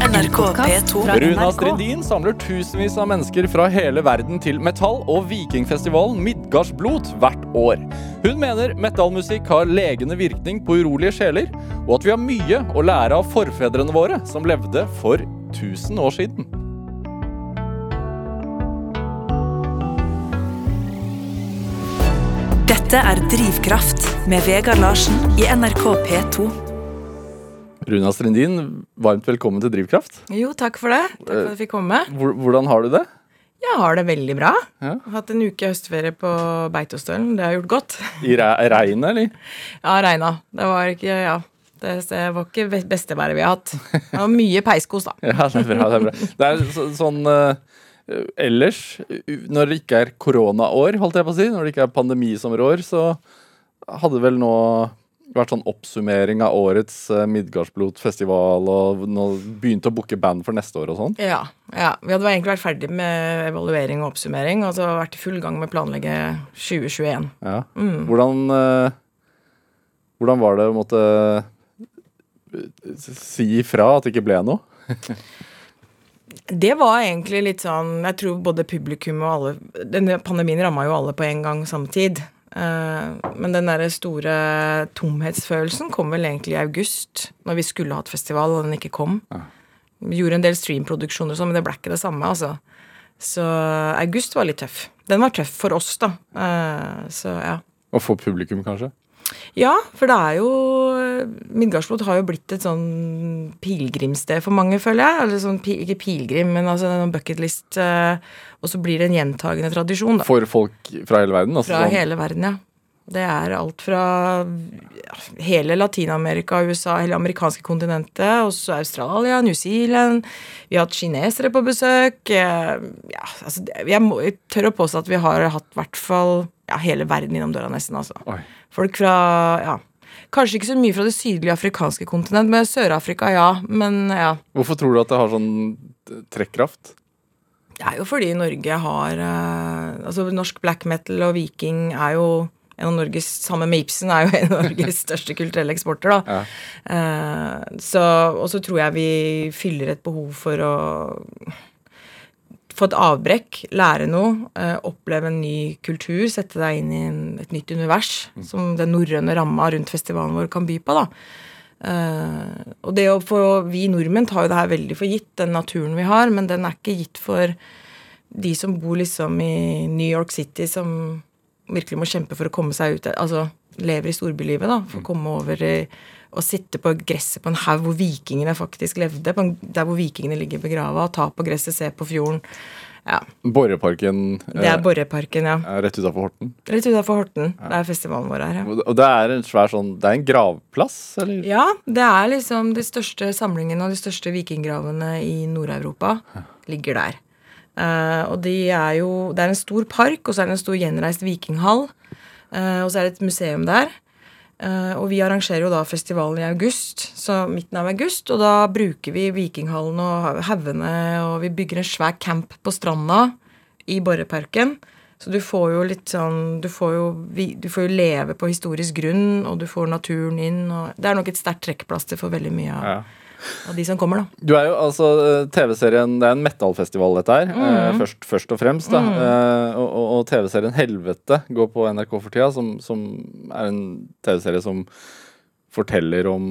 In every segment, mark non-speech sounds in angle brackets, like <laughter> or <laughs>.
NRK P2. Runa Strindin samler tusenvis av mennesker fra hele verden til metall- og vikingfestivalen Midgardsblot hvert år. Hun mener metallmusikk har legende virkning på urolige sjeler, og at vi har mye å lære av forfedrene våre som levde for 1000 år siden. Dette er Drivkraft med Vegard Larsen i NRK P2. Runa Strindin, varmt velkommen til Drivkraft. Jo, takk for det. Takk for at jeg fikk komme. Hvordan har du det? Jeg har det veldig bra. Ja. Hatt en uke høstferie på Beitostølen. Det har gjort godt. I re regnet, eller? <laughs> Ja, regna. Det var ikke Ja. Det, var ikke be- beste været vi har hatt. Det var mye peiskos, da. <laughs> Ja, det er bra. Det er, bra. Det er så, sånn uh, Ellers, når det ikke er koronaår, holdt jeg på å si, når det ikke er pandemisommerår, så hadde vel nå vært sånn oppsummering av årets uh, og nå begynte å booke band for neste år og sånn. Ja, ja. Vi hadde egentlig vært ferdig med evaluering og oppsummering, og så vært i full gang med å planlegge 2021. Ja. Hvordan, eh, hvordan var det å måtte eh, si ifra at det ikke ble noe? <laughs> Det var egentlig litt sånn Jeg tror både publikum og alle Denne pandemien ramma jo alle på en gang samme tid. Eh, men den der store tomhetsfølelsen kom vel egentlig i august, når vi skulle hatt festival, og den ikke kom. Vi gjorde en del streamproduksjoner og sånn, men det ble ikke det samme, altså. Så august var litt tøff. Den var tøff for oss, da. Eh, så ja. Og for publikum, kanskje? Ja, for det er jo Midgardsblot har jo blitt et sånn pilegrimssted for mange, føler jeg. Eller sånn, ikke pilegrim, men altså en bucketlist. eh, og så blir det en gjentagende tradisjon, da. For folk fra hele verden? Altså Fra sånn, hele verden, ja. Det er alt fra hele Latin-Amerika, USA, hele amerikanske kontinentet, og så Australia, New Zealand. Vi har hatt kinesere på besøk. eh, Ja, altså, jeg, må, jeg tør å påstå at vi har hatt i hvert fall ja, hele verden innom døra, nesten. altså. Oi. Folk fra ja, Kanskje ikke så mye fra det sydlige afrikanske kontinent, men Sør-Afrika, ja. Men ja. Hvorfor tror du at det har sånn trekkraft? Det er jo fordi Norge har eh, Altså norsk black metal og viking er jo en av Norges, Sammen med Ibsen er jo en av Norges <laughs> største kulturelle eksporter. da. Ja. Eh, så, og så tror jeg vi fyller et behov for å få et avbrekk, lære noe, eh, oppleve en ny kultur, sette deg inn i et nytt univers, som den norrøne ramma rundt festivalen vår kan by på. da. Eh, og det å få, Vi nordmenn tar jo det her veldig for gitt, den naturen vi har, men den er ikke gitt for de som bor liksom i New York City, som virkelig må kjempe for å komme seg ut Altså lever i storbylivet, da. For å komme over i, og sitte på gresset på en haug hvor vikingene faktisk levde. En, der hvor vikingene ligger begrava. Ta på gresset, se på fjorden. Ja. Borreparken Det er eh, Borreparken, ja. rett utafor Horten. Rett utafor Horten. Det er festivalen vår her, ja. Og og det er en svær sånn Det er en gravplass, eller? Ja, det er liksom de største samlingene og de største vikinggravene i Nord-Europa ligger der. Uh, og de er jo Det er en stor park, og så er det en stor gjenreist vikinghall. Uh, og så er det et museum der. Eh, og vi arrangerer jo da festivalen i august, så midten av august. Og da bruker vi Vikinghallen og haugene, og vi bygger en svær camp på stranda i Borreparken. Så du får jo litt sånn Du får jo, du får jo leve på historisk grunn, og du får naturen inn. Og det er nok et sterkt trekkplaster for veldig mye av, Ja. Av de som kommer, da. Du er jo altså eh, TV-serien Det er en metallfestival, dette her. eh, først, først og fremst. da Eh, Og, og, og TV-serien Helvete går på NRK for tida, som, som er en TV-serie som forteller om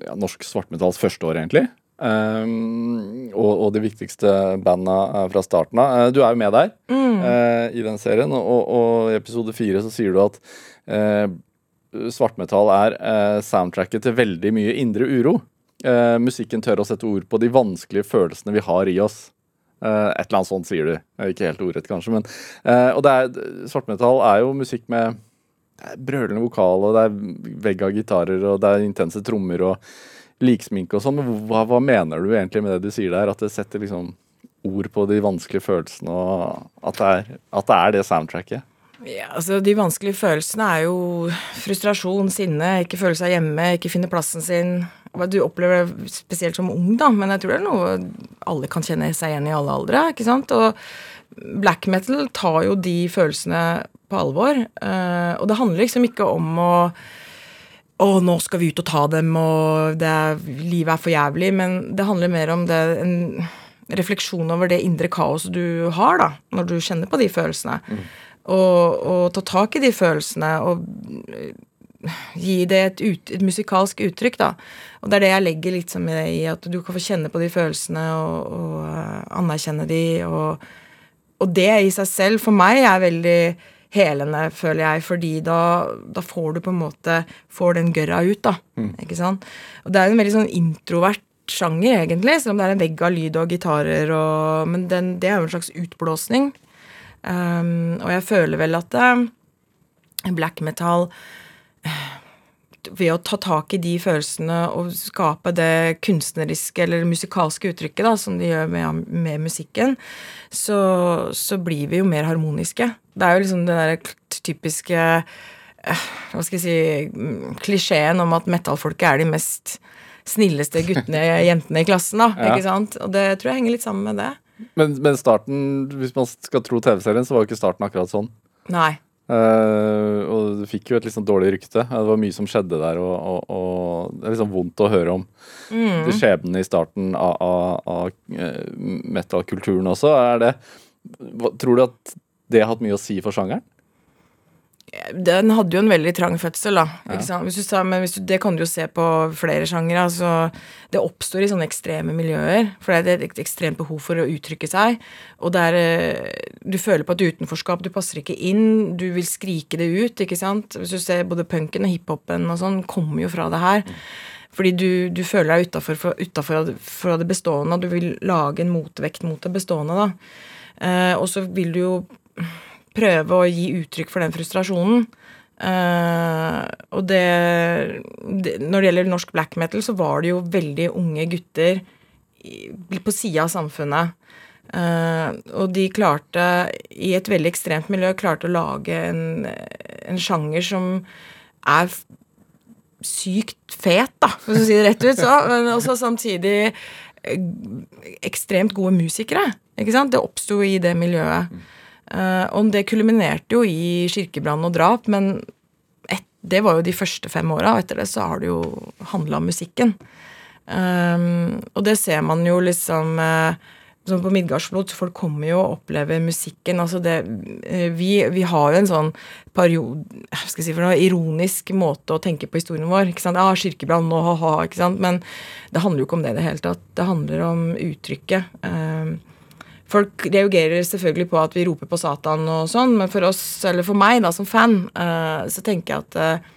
ja, norsk svartmetalls første år, egentlig. Um, og, og de viktigste banda fra starten av. Du er jo med der eh, i den serien, og, og, og i episode fire så sier du at uh, svartmetall er uh, soundtracket til veldig mye indre uro. Eh, musikken tør å sette ord på de vanskelige følelsene vi har i oss. Uh, et eller annet sånt sier du. Eh, Ikke helt ordrett, kanskje, men uh, Og det er, svartmetall er jo musikk med brølende vokal, og det er vegg av gitarer, og det er intense trommer og liksminke og sånn. Hva, hva mener du egentlig med det du sier der? At det setter liksom ord på de vanskelige følelsene, og at det er, at det, er det soundtracket? Ja, altså De vanskelige følelsene er jo frustrasjon, sinne, ikke føle seg hjemme, ikke finne plassen sin. Hva du opplever spesielt som ung, da, men jeg tror det er noe alle kan kjenne seg igjen i alle aldre. ikke sant? Og black metal tar jo de følelsene på alvor. eh, og det handler liksom ikke om å å, nå skal vi ut og ta dem, og er, livet er for jævlig. Men det handler mer om det, en refleksjon over det indre kaoset du har, da, når du kjenner på de følelsene. Mm. Og, og, ta tak i de følelsene og gi det et, ut, et, musikalsk uttrykk, da. Og det er det jeg legger sånn med i, at du kan få kjenne på de følelsene og, og uh, anerkjenne de, og, og, det i seg selv, for meg, er veldig helende, føler jeg, fordi da, da får du på en måte Får den gørra ut, da. Mm. Ikke sant? Og det er en veldig sånn introvert sjanger, egentlig, selv om det er en vegg av lyd og gitarer og Men den, det er jo en slags utblåsning. Um, og jeg føler vel at uh, black metal ved å ta tak i de følelsene og skape det kunstneriske eller musikalske uttrykket da, som de gjør med, med musikken, så, så, blir vi jo mer harmoniske. Det er jo liksom den derre typiske uh, Hva skal jeg si Klisjeen om at metallfolket er de mest snilleste guttene <laughs> jentene i klassen. da, ja. ikke sant? Og det tror jeg henger litt sammen med det. Men, men starten, hvis man skal tro TV-serien, så var jo ikke starten akkurat sånn. Nei. Uh, og du fikk jo et litt sånn dårlig rykte. Det var mye som skjedde der, og, og, og det er liksom vondt å høre om mm. de skjebnene i starten av, av, av metal-kulturen også. Er det, tror du at det har hatt mye å si for sjangeren? Den hadde jo en veldig trang fødsel, da. Ja. Hvis du men du, det kan du jo se på flere sjangere. Altså, det oppstår i sånne ekstreme miljøer, for det er et ekstremt behov for å uttrykke seg. Og der eh, Du føler på et utenforskap, du passer ikke inn, du vil skrike det ut, ikke sant. Hvis du ser både punken og hiphopen og sånn, kommer jo fra det her. Fordi du, du føler deg utafor det bestående, og du vil lage en motvekt mot det bestående, da. Eh, og så vil du jo prøve å gi uttrykk for den frustrasjonen. Uh, og det, det, Når det gjelder norsk black metal, så var det jo veldig unge gutter i, på sida av samfunnet. Uh, og de klarte, i et veldig ekstremt miljø, klarte å lage en, en sjanger som er sykt fet, da, for å si det rett ut. Så, men også samtidig eh, ekstremt gode musikere. Ikke sant? Det oppsto i det miljøet. Uh, og det kulminerte jo i kirkebrann og drap, men et, det var jo de første fem åra, og etter det så har det jo handla om musikken. Um, og det ser man jo liksom uh, som på Midgardsblod, folk kommer jo og opplever musikken. altså det, vi, vi, har jo en sånn periode, skal si noe, ironisk måte å tenke på historien vår. ikke sant, Ja, kirkebrann og ha-ha, ikke sant, men det handler jo ikke om det i det hele tatt. Det handler om uttrykket. Um, Folk reagerer selvfølgelig på at vi roper på Satan og sånn, men for oss, eller for meg da som fan, uh, så tenker jeg at uh,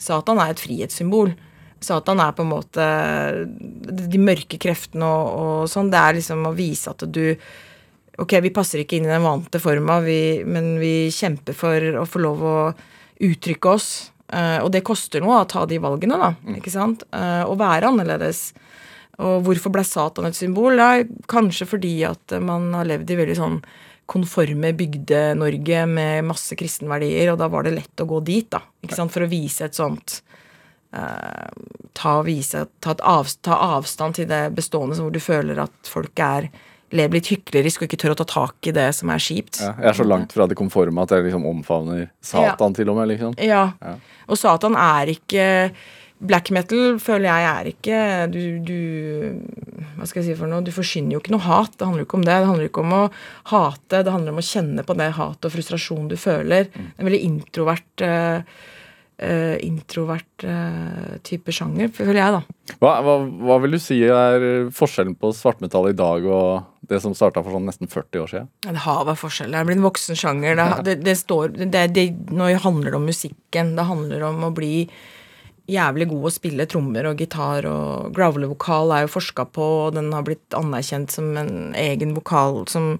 Satan er et frihetssymbol. Satan er på en måte de mørke kreftene og, og sånn. Det er liksom å vise at du Ok, vi passer ikke inn i den vante forma, vi, men vi kjemper for å få lov å uttrykke oss. Og det koster noe å ta de valgene, da. Mm. ikke sant? å være annerledes. Og hvorfor ble Satan et symbol? Ja, kanskje fordi at man har levd i veldig sånn konforme Bygde-Norge med masse kristenverdier, og da var det lett å gå dit, da. Ikke sant? For å vise et sånt uh, ta, vise, ta, av, ta, avstand til det bestående, hvor du føler at folk er lever litt hyklerisk og ikke tør å ta tak i det som er kjipt. Ja, jeg er så langt fra det konforme at jeg liksom omfavner Satan ja. til og med. liksom. Ja. ja. Og Satan er ikke Black metal føler jeg er ikke du, du, Hva skal jeg si for noe? Du forsyner jo ikke noe hat. Det handler jo ikke om det. Det handler ikke om å hate, det handler om å kjenne på det hat og frustrasjon du føler. Mm. En veldig introvert uh, uh, introvert uh, type sjanger, føler jeg, da. Hva, hva, hva, vil du si er forskjellen på svartmetall i dag og det som starta for sånn nesten 40 år siden? Ja, det har vært forskjell. Det er blitt en voksen sjanger. Det, det, det står, det, nå handler det om musikken. Det handler om å bli jævlig god å spille trommer og gitar, og growler-vokal er jo forska på, og den har blitt anerkjent som en egen vokal som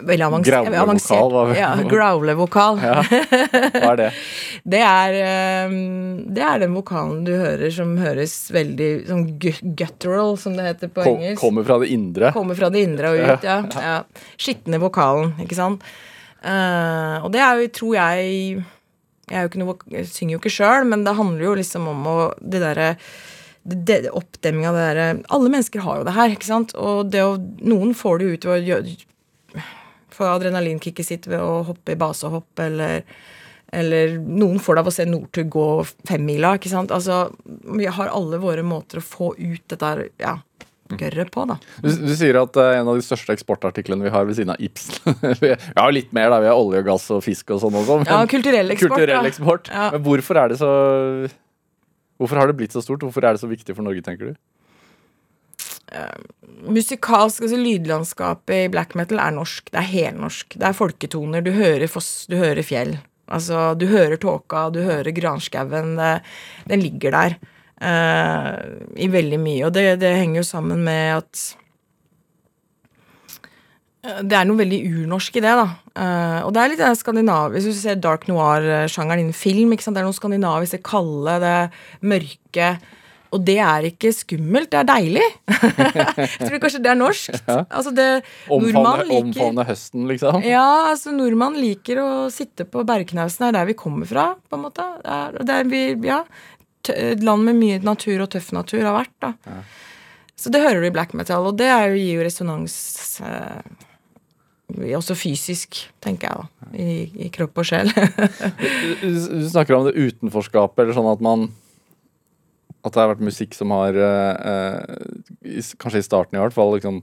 Veldig avansert. Growler-vokal? Hva ja, growler-vokal. Ja. Hva er det? <laughs> det, er, ehm, det er den vokalen du hører som høres veldig sånn guttural, som det heter på Kom, engelsk. Kommer fra det indre? Kommer fra det indre og ut, ja. <laughs> ja. Skitne vokalen, ikke sant. Uh, og det er jo, tror jeg jeg, noe, jeg synger jo ikke sjøl, men det handler jo liksom om å det derre Oppdemminga av det derre Alle mennesker har jo det her, ikke sant? Og det å, noen får det ut ved å få adrenalinkicket sitt ved å hoppe i basehopp eller eller noen får det av å se Northug gå femmila. ikke sant? Altså, Vi har alle våre måter å få ut dette her, ja, gørret på, da. Du, du sier at uh, en av de største eksportartiklene vi har ved siden av Ibsen <laughs> Vi har litt mer, da. Vi har olje og gass og fisk og sånn også. Ja, kulturell eksport. kulturell eksport. Ja. Men hvorfor er det så Hvorfor har det blitt så stort? Hvorfor er det så viktig for Norge, tenker du? musikalsk, altså lydlandskapet i black metal er norsk. Det er helnorsk. Det er folketoner. Du hører foss, du hører fjell. Altså, du hører tåka, du hører granskauen. Den ligger der eh, i veldig mye. Og det, det henger jo sammen med at eh, det er noe veldig urnorsk i det, da. Eh, og det er litt det skandinavisk Hvis du ser dark noir-sjangeren innen film, det er noe skandinavisk, det kalde, det mørke. Og det er ikke skummelt, det er deilig. <laughs> jeg tror kanskje det er norsk. Altså det, Omfavne, liker omfavne høsten, liksom? ja, altså nordmann liker å sitte på bergknausen. Det er der vi kommer fra, på en måte. Det er, det er vi, ja, et land med mye natur og tøff natur har vært, da. Så det hører du i black metal, og det jo, gir jo resonans eh, også fysisk, tenker jeg, da. I, i kropp og sjel. Du, du snakker om det utenforskapet, eller sånn at man At det har vært musikk som har, eh, eh, kanskje i starten i hvert fall, liksom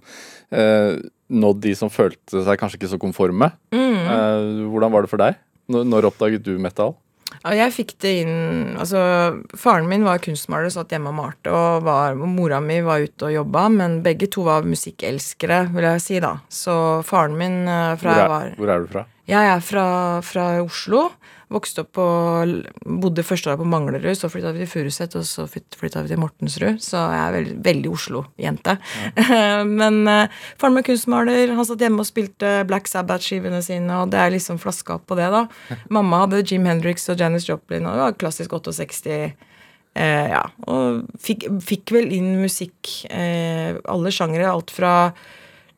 eh, nådd de som følte seg kanskje ikke så konforme. Eh, hvordan var det for deg? Når, når oppdaget du metal? Jeg fikk det inn Altså, faren min var kunstmaler satt hjemme og malte, og, var, mora mi var ute og jobba, men begge to var musikkelskere, vil jeg si, da. Så faren min eh, fra Hvor jeg er, var hvor er du fra? Jeg er fra, fra Oslo. Vokste opp og Bodde første året på Manglerud, så flytta vi til Furuset, og så flytta vi til Mortensrud. Så jeg er veldig, veldig Oslo-jente. <laughs> Men uh, faren min er kunstmaler, han satt hjemme og spilte Black Sabbath-skivene sine, og det er liksom flaska opp på det, da. <laughs> Mamma hadde Jim Hendrix og Janis Joplin, og det var klassisk 68. Eh, ja, og fikk, fikk vel inn musikk, eh, alle sjangere, alt fra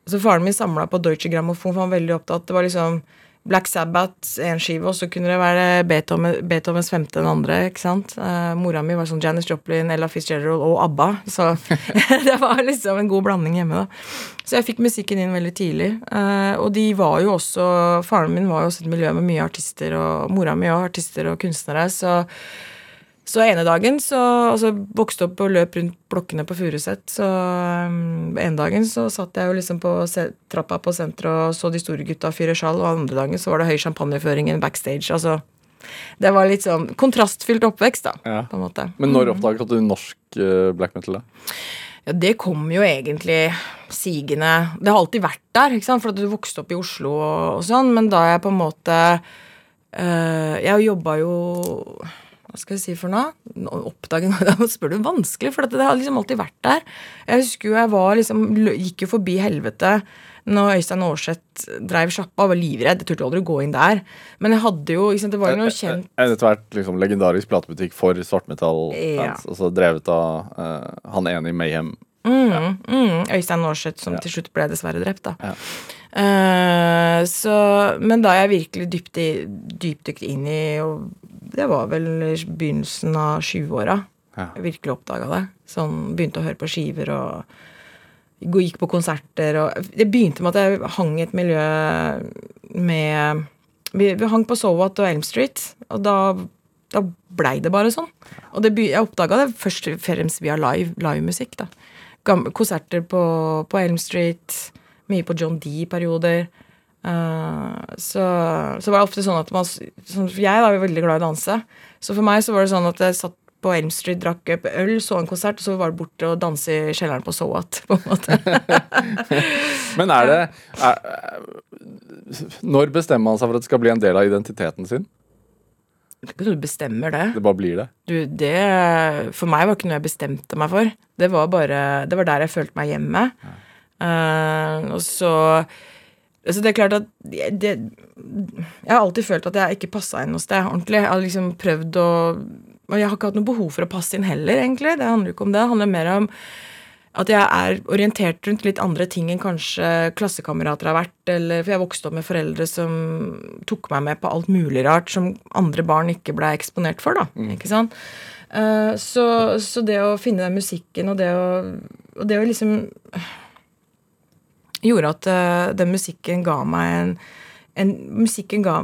så Faren min samla på Deutsche Grammophon, for han var veldig opptatt. Det var liksom Black Sabbath, én skive, og så kunne det være Beethoven, Beethovens femte den andre. ikke sant? Uh, mora mi var sånn Janis Joplin, Ella Fitzgerald og ABBA. Så <laughs> <laughs> det var liksom en god blanding hjemme, da. Så jeg fikk musikken inn veldig tidlig. Uh, og de var jo også Faren min var jo også et miljø med mye artister, og mora mi òg artister og kunstnere. så så ene dagen så altså, vokste opp og løp rundt blokkene på Furuset. Så um, ene dagen så satt jeg jo liksom på se trappa på senteret og så de store gutta fyre sjal, og andre dagen så var det høy champagneføring in backstage. Altså Det var litt sånn kontrastfylt oppvekst, da, Ja. på en måte. Men når oppdaget du norsk eh, black metal? da? Ja, det kom jo egentlig sigende Det har alltid vært der, ikke sant, for at du vokste opp i Oslo og, og sånn, men da jeg på en måte øh, Jeg jobba jo Hva skal jeg si for noe? Oppdage noe, <laughs> Da spør du vanskelig, for det har liksom alltid vært der. Jeg husker jo jeg var liksom Gikk jo forbi helvete når Øystein Aarseth dreiv sjappa og var livredd. Jeg turte aldri å gå inn der. Men jeg hadde jo ikke sant, Det var jo noe kjent En etter hvert liksom, legendarisk platebutikk for svartmetall-fans. Ja. Altså drevet av uh, han ene i Mayhem. Mm, mm, Øystein Aarseth, som Ja. til slutt ble dessverre drept, da. Ja. Eh, så, men da jeg virkelig dypt dypdykket inn i og Det var vel begynnelsen av 20-åra Ja. jeg virkelig oppdaga det. Sånn, begynte å høre på skiver og gikk på konserter og Det begynte med at jeg hang i et miljø med Vi, vi hang på Sowat og Elm Street, og da, da blei det bare sånn. Og det, jeg oppdaga det først og fremst via live, livemusikk. da. Konserter på, på Elm Street, mye på John D Eh, så, så var det ofte sånn at man sånn, for Jeg var jo veldig glad i å danse. Så for meg så var det sånn at jeg satt på Elm Street, drakk øl, så en konsert, og så var det borte og danse i kjelleren på Sowat. på en måte. <laughs> Men er det er, Når bestemmer man seg for at det skal bli en del av identiteten sin? Ikke du bestemmer det. Det bare blir det? Du, det For meg var ikke noe jeg bestemte meg for. Det var bare Det var der jeg følte meg hjemme. Uh, og så Altså, det er klart at det, det, Jeg har alltid følt at jeg ikke passa inn noe sted ordentlig. Jeg har liksom prøvd å Og jeg har ikke hatt noe behov for å passe inn heller, egentlig. Det handler ikke om det. Det handler mer om at jeg er orientert rundt litt andre ting enn kanskje klassekamerater har vært. Eller, for jeg vokste opp med foreldre som tok meg med på alt mulig rart som andre barn ikke ble eksponert for. da, ikke sant? Uh, så, så det å finne den musikken og det å, og det å liksom Gjorde at uh, den musikken ga meg en, en Musikken ga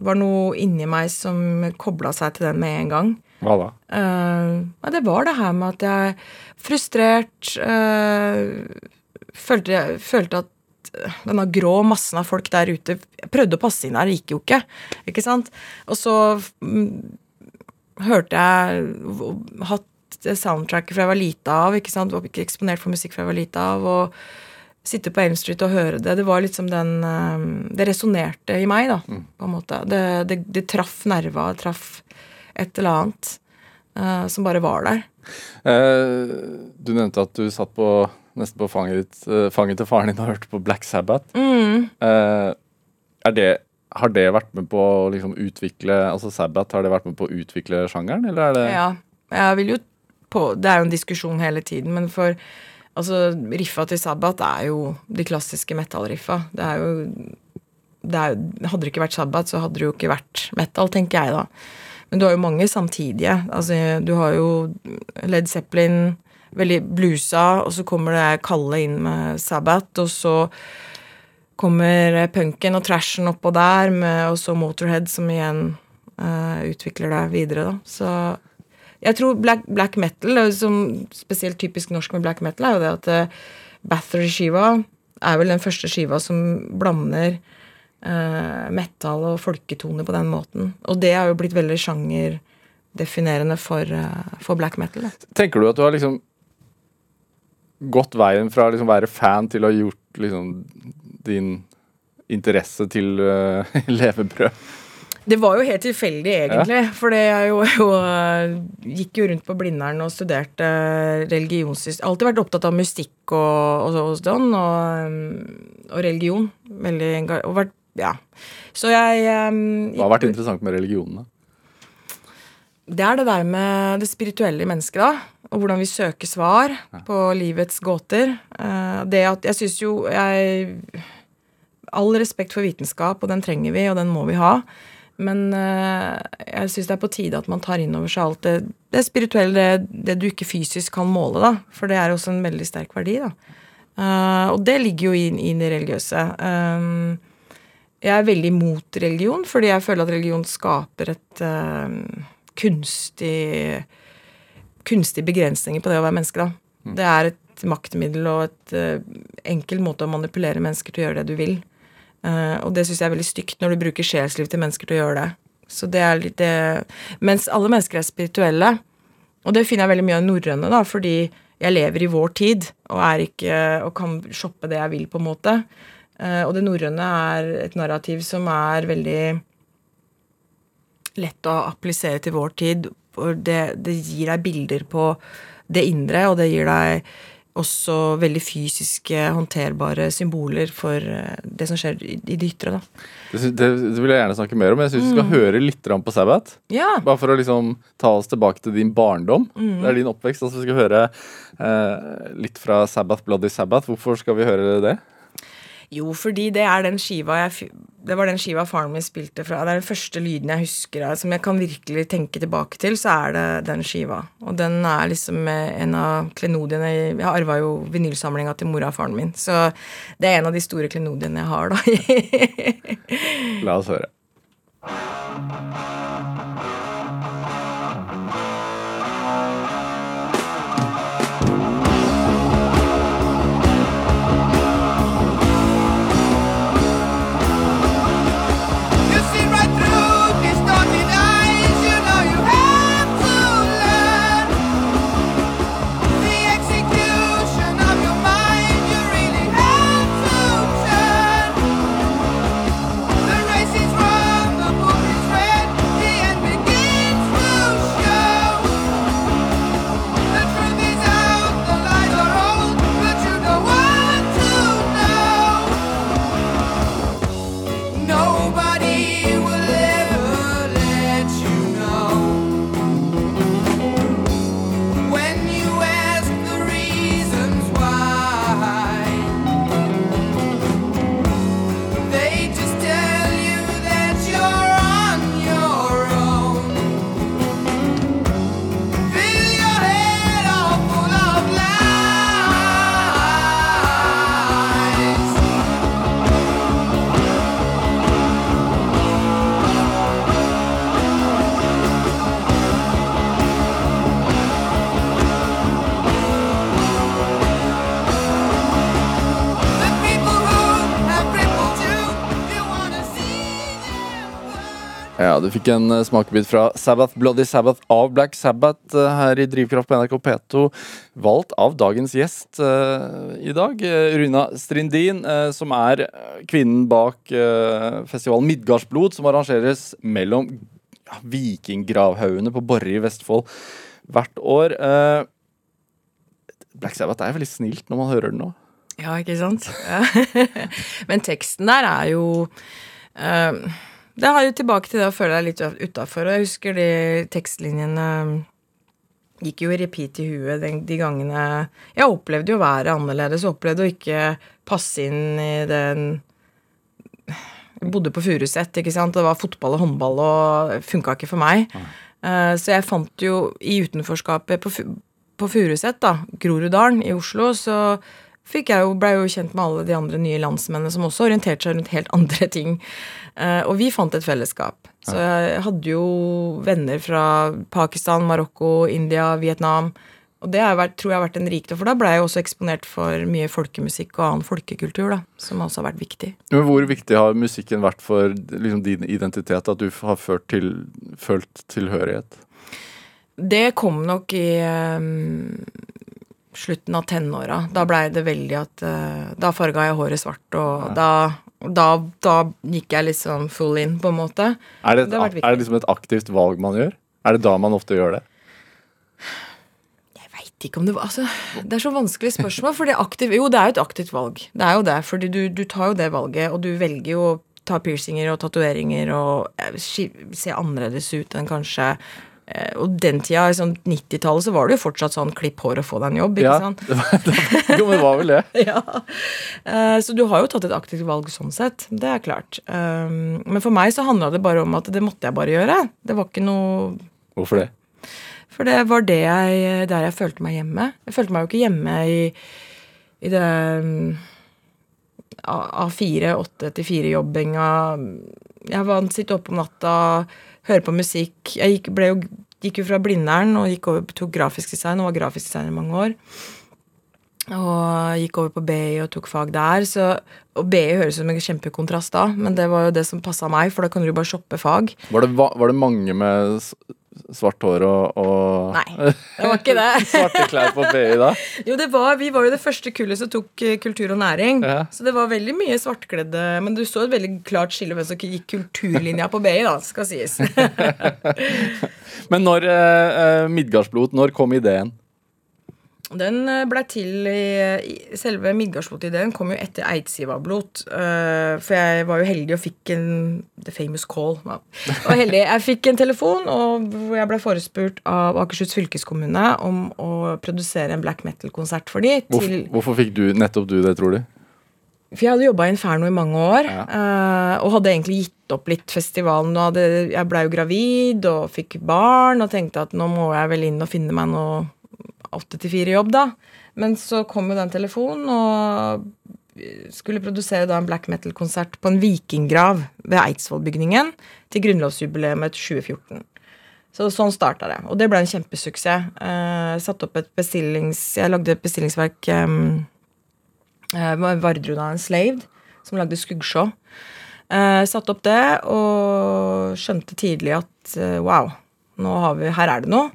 var noe inni meg som kobla seg til den med en gang. Hva da? Uh, det var det her med at jeg frustrert uh, følte, følte, at denne grå massen av folk der ute Jeg prøvde å passe inn her, det gikk jo ikke. Ikke sant? Og så um, hørte jeg hatt soundtracket fra jeg var lita av. ikke sant? Var ikke eksponert for musikk fra jeg var lita av. og sitte på Elm Street og høre det. Det var liksom den Det resonnerte i meg, da, mm. på en måte. Det, det, det traff nerva, traff et eller annet uh, som bare var der. Uh, du nevnte at du satt på nesten på fanget, uh, fanget til faren din og hørte på Black Sabbath. Mm. er det har det vært med på å liksom utvikle altså Sabbath, har det vært med på å utvikle sjangeren, eller er det Ja. Jeg vil jo på Det er jo en diskusjon hele tiden, men for Altså, riffa til Sabbat er jo de klassiske metal-riffa. Det er jo det er, Hadde det ikke vært Sabbat, så hadde det jo ikke vært metal, tenker jeg, da. Men du har jo mange samtidige. Altså, du har jo Led Zeppelin, veldig bluesa, og så kommer det Kalle inn med Sabbat, og så kommer punken og trashen oppå der, med, og så Motorhead, som igjen uh, utvikler det videre, da. Så jeg tror black, black metal, som spesielt typisk norsk med black metal, er jo det at uh, Bathory-skiva er vel den første skiva som blander uh, metal og folketoner på den måten. Og det har jo blitt veldig sjangerdefinerende for, uh, for black metal. Da. Tenker du at du har liksom gått veien fra å liksom være fan til å ha gjort liksom din interesse til uh, <laughs> levebrød? Det var jo helt tilfeldig, egentlig. Ja. For jeg jo, jo, gikk jo rundt på Blindern og studerte religionssystem. Alltid vært opptatt av mystikk og, og, sånn, og, og religion. Veldig og vært ja. Så jeg um, Hva har vært interessant med religionen, da? Det er det der med det spirituelle i mennesket, da. Og hvordan vi søker svar ja. på livets gåter. Det at Jeg syns jo jeg All respekt for vitenskap, og den trenger vi, og den må vi ha. Men uh, jeg syns det er på tide at man tar inn over seg alt det, det spirituelle, det, det, du ikke fysisk kan måle, da. For det er også en veldig sterk verdi, da. Uh, og det ligger jo inn i det religiøse. Um, jeg er veldig imot religion, fordi jeg føler at religion skaper et uh, kunstig kunstige begrensninger på det å være menneske. da. Mm. Det er et maktmiddel og et uh, enkel måte å manipulere mennesker til å gjøre det du vil. Uh, og det syns jeg er veldig stygt når du bruker sjelsliv til mennesker til å gjøre det. Så det er litt det Mens alle mennesker er spirituelle, og det finner jeg veldig mye av norrøne, da, fordi jeg lever i vår tid og, ikke, og kan shoppe det jeg vil, på en måte. Uh, og det norrøne er et narrativ som er veldig lett å applisere til vår tid. Det, det, gir deg bilder på det indre, og det gir deg også veldig fysiske, håndterbare symboler for uh, det som skjer i, i det ytre. da. Det, det, det, vil jeg gjerne snakke mer om. Jeg syns mm. vi skal høre litt på Sabbat. Ja. Bare for å liksom ta oss tilbake til din barndom. Mm. Det er din oppvekst. altså Vi skal høre eh, litt fra Sabbath, Bloody Sabbath. Hvorfor skal vi høre det? Jo, fordi det er den skiva jeg Det var den skiva faren min spilte fra. Det er den første lyden jeg husker av, som jeg kan virkelig tenke tilbake til, så er det den skiva. Og den er liksom en av klenodiene Jeg arva jo vinylsamlinga til mora og faren min, så det er en av de store klenodiene jeg har, da. <laughs> La oss høre. Du fikk en uh, smakebit fra Sabbath, Bloody Sabbath av Black Sabbath uh, her i Drivkraft på NRK P2. Valgt av dagens gjest uh, i dag, Runa Strindin, som er kvinnen bak festivalen Midgardsblod, som arrangeres mellom ja, vikinggravhaugene på Borre i Vestfold hvert år. Black Sabbath er veldig snilt når man hører den nå. Ja, ikke sant? <laughs> Men teksten der er jo det har jo tilbake til det å føle deg litt utafor. Og jeg husker de tekstlinjene gikk jo i repeat i huet de, de gangene Jeg opplevde jo å være annerledes, opplevde å ikke passe inn i den Jeg bodde på Furuset, ikke sant. Det var fotball og håndball og funka ikke for meg. Uh, så jeg fant jo i utenforskapet på, på Furuset, da, Groruddalen i Oslo, så fikk jeg jo, ble jo kjent med alle de andre nye landsmennene som også orienterte seg rundt helt <laughs> andre ting. Uh, og vi fant et fellesskap. Så jeg hadde jo venner fra Pakistan, Marokko, India, Vietnam. Og det vært, tror jeg har vært en rikdom, for da ble jeg også eksponert for mye folkemusikk og annen folkekultur, da, som også har vært viktig. Men Hvor viktig har musikken vært for liksom, din identitet, at du har til, følt tilhørighet? Det kom nok i um, slutten av tenåra. Da blei det veldig at uh, Da farga jeg håret svart, og ja. da, da, da, gikk jeg liksom full in, på en måte. Er det, et, det er det liksom et aktivt valg man gjør? Er det da man ofte gjør det? Jeg veit ikke om det var altså, Det er så vanskelig spørsmål. For det aktiv, jo, det er jo et aktivt valg. Det er jo det. fordi du, du tar jo det valget, og du velger jo å ta piercinger og tatoveringer og eh, se annerledes ut enn kanskje og den tida, sånn 90-tallet, så var det jo fortsatt sånn klipp hår og få deg en jobb. ikke ja, sant? Det var, jo, men det var vel det. <laughs> ja. Uh, så du har jo tatt et aktivt valg sånn sett. Det er klart. Um, men for meg så handla det bare om at det måtte jeg bare gjøre. Det var ikke noe Hvorfor det? For det var det jeg, der jeg følte meg hjemme. Jeg følte meg jo ikke hjemme i, i det um, A4, 8-4-jobbinga. Jeg var sitte oppe om natta høre på musikk. Jeg gikk, jo, gikk jo fra Blindern og gikk over, tok grafisk design og var grafisk designer i mange år. Og gikk over på BI og tok fag der. Så, og BI høres ut som en kjempekontrast da, men det var jo det som passa meg, for da kan du bare shoppe fag. Var det, var det mange med svart hår og, og Nei, det var ikke det. <laughs> svarte klær på BI da? Jo, det var, vi var jo det første kullet som tok eh, kultur og næring. Ja. Så det var veldig mye svartkledde. Men du så et veldig klart skille hvem som gikk kulturlinja på BI, da, skal sies. <laughs> men når eh, Midgardsblot, når kom ideen? Den eh, ble til i, i Selve Midgardsblot-ideen kom jo etter Eidsivablot. Uh, for jeg var jo heldig og fikk en The famous call. Ja. Og heldig, Jeg fikk en telefon og hvor jeg ble forespurt av Akershus fylkeskommune om å produsere en black metal-konsert for de. Hvorfor, hvorfor fikk du nettopp du det, tror du? For jeg hadde jobba i Inferno i mange år, ja. uh, og hadde egentlig gitt opp litt festivalen. Hadde, jeg blei jo gravid og fikk barn og tenkte at nå må jeg vel inn og finne meg noe åtte til fire-jobb, da. Men så kom jo den telefonen, og skulle produsere da en black metal-konsert på en vikinggrav ved Eidsvollbygningen til grunnlovsjubileet 2014. Så sånn starta det. Og det ble en kjempesuksess. Jeg satt opp et bestillings... Jeg lagde et bestillingsverk eh, med Vardruna Enslaved, som lagde Skuggsjå. Eh, satte opp det og skjønte tidlig at eh, wow, nå har vi, her er det noe.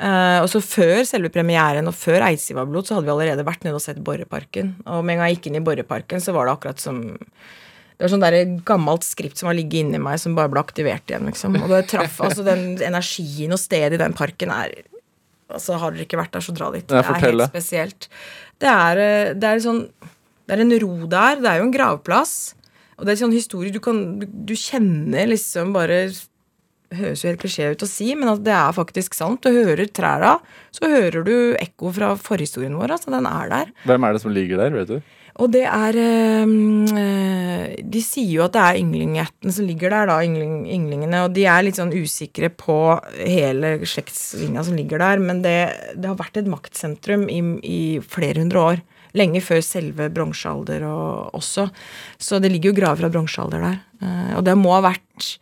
Uh, og så Før selve premieren og før Eidsivablot så hadde vi allerede vært nede og sett Borreparken. Og med en gang jeg gikk inn i Borreparken, så var det akkurat som Det var sånn der gammelt skript som var ligget inni meg, som bare ble aktivert igjen. liksom. Og det traff, altså Den energien og stedet i den parken er altså Har dere ikke vært der, så dra dit. Det er helt spesielt. Det er, eh, det er, sånn, det er en ro der. Det er jo en gravplass. Og det er sånn historie du kan Du, du kjenner liksom bare høres jo helt klisjé ut å si, men at det er faktisk sant. Du hører træra, så hører du ekko fra forhistorien vår. Altså, den er der. Hvem er det som ligger der, vet du? Og det er øh, De sier jo at det er ynglingætten som ligger der, da, yngling, ynglingene. Og de er litt sånn usikre på hele slektslinja som ligger der. Men det, det har vært et maktsentrum i, i, flere hundre år. Lenge før selve bronsealder også. Så det ligger jo graver fra bronsealder der. Uh, og det må ha vært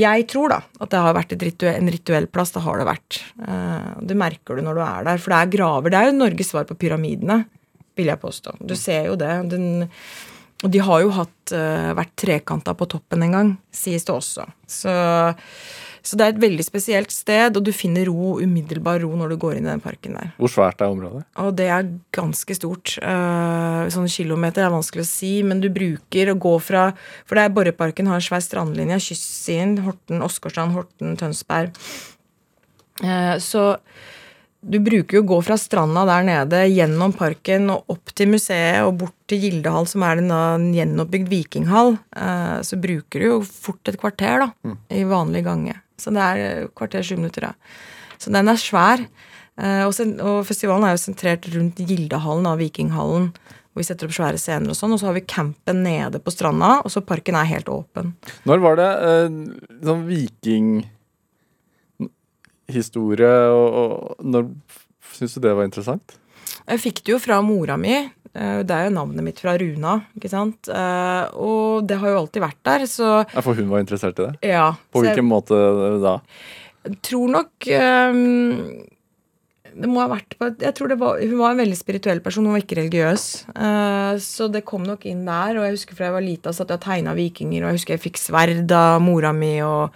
jeg tror da at det har vært rituell, en rituell plass. Det har det vært. Uh, det merker du når du er der. For det er graver. Det er jo Norges svar på pyramidene, vil jeg påstå. Du ser jo det. Den, og de har jo hatt, uh, vært trekanta på toppen en gang, sies det også. Så, så, det er et veldig spesielt sted, og du finner ro, umiddelbar ro når du går inn i den parken der. Hvor svært er området? Og det er ganske stort. Uh, sånne kilometer er vanskelig å si, men du bruker å gå fra For det er Borreparken har en svær strandlinje, kystsiden, Horten, Åsgårdstrand, Horten, Tønsberg. Uh, så du bruker jo å gå fra stranda der nede, gjennom parken og opp til museet og bort til Gildehall, som er en gjenoppbygd vikinghall. Eh, så bruker du jo fort et kvarter da, mm. i vanlig gange. Så det er kvarter sju minutter, ja. Så den er svær. Eh, og, festivalen er jo sentrert rundt Gildehallen av Vikinghallen. Hvor vi setter opp svære scener og sånn. Og så har vi campen nede på stranda, og så parken er helt åpen. Når var det eh, sånn viking historie, og, og når syns du det var interessant? Jeg fikk det jo fra mora mi. Eh, det er jo navnet mitt fra Runa, ikke sant. Eh, og det har jo alltid vært der, så Ja, For hun var interessert i det? Ja. På hvilken jeg, måte da? Jeg tror nok det må ha vært på jeg tror det var, Hun var en veldig spirituell person, hun var ikke religiøs. Så det kom nok inn der. Og jeg husker fra jeg var lita, så jeg jeg tegna vikinger, og jeg husker jeg fikk sverd av mora mi. og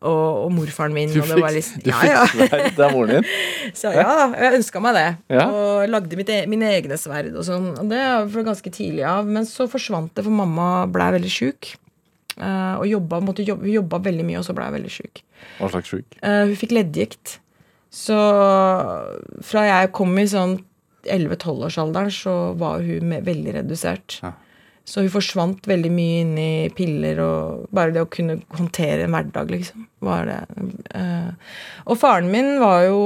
og, og morfaren min. Du fikk, liksom, du ja, fikk sverd av moren din? <laughs> så ja jeg ønska meg det. Ja. Og lagde mitt, e, mine egne sverd og sånn. Og det var ganske tidlig av. Men så forsvant det, for mamma blei veldig sjuk. Uh, og jobba, måtte jobbe, hun jobba veldig mye, og så blei hun veldig sjuk. Hva slags sjuk? Uh, hun fikk leddgikt. Så fra jeg kom i sånn 11-12-årsalderen, så var hun veldig redusert. Ja. Så hun forsvant veldig mye inn i piller og bare det å kunne håndtere en hverdag, liksom. var det. Uh, og faren min var jo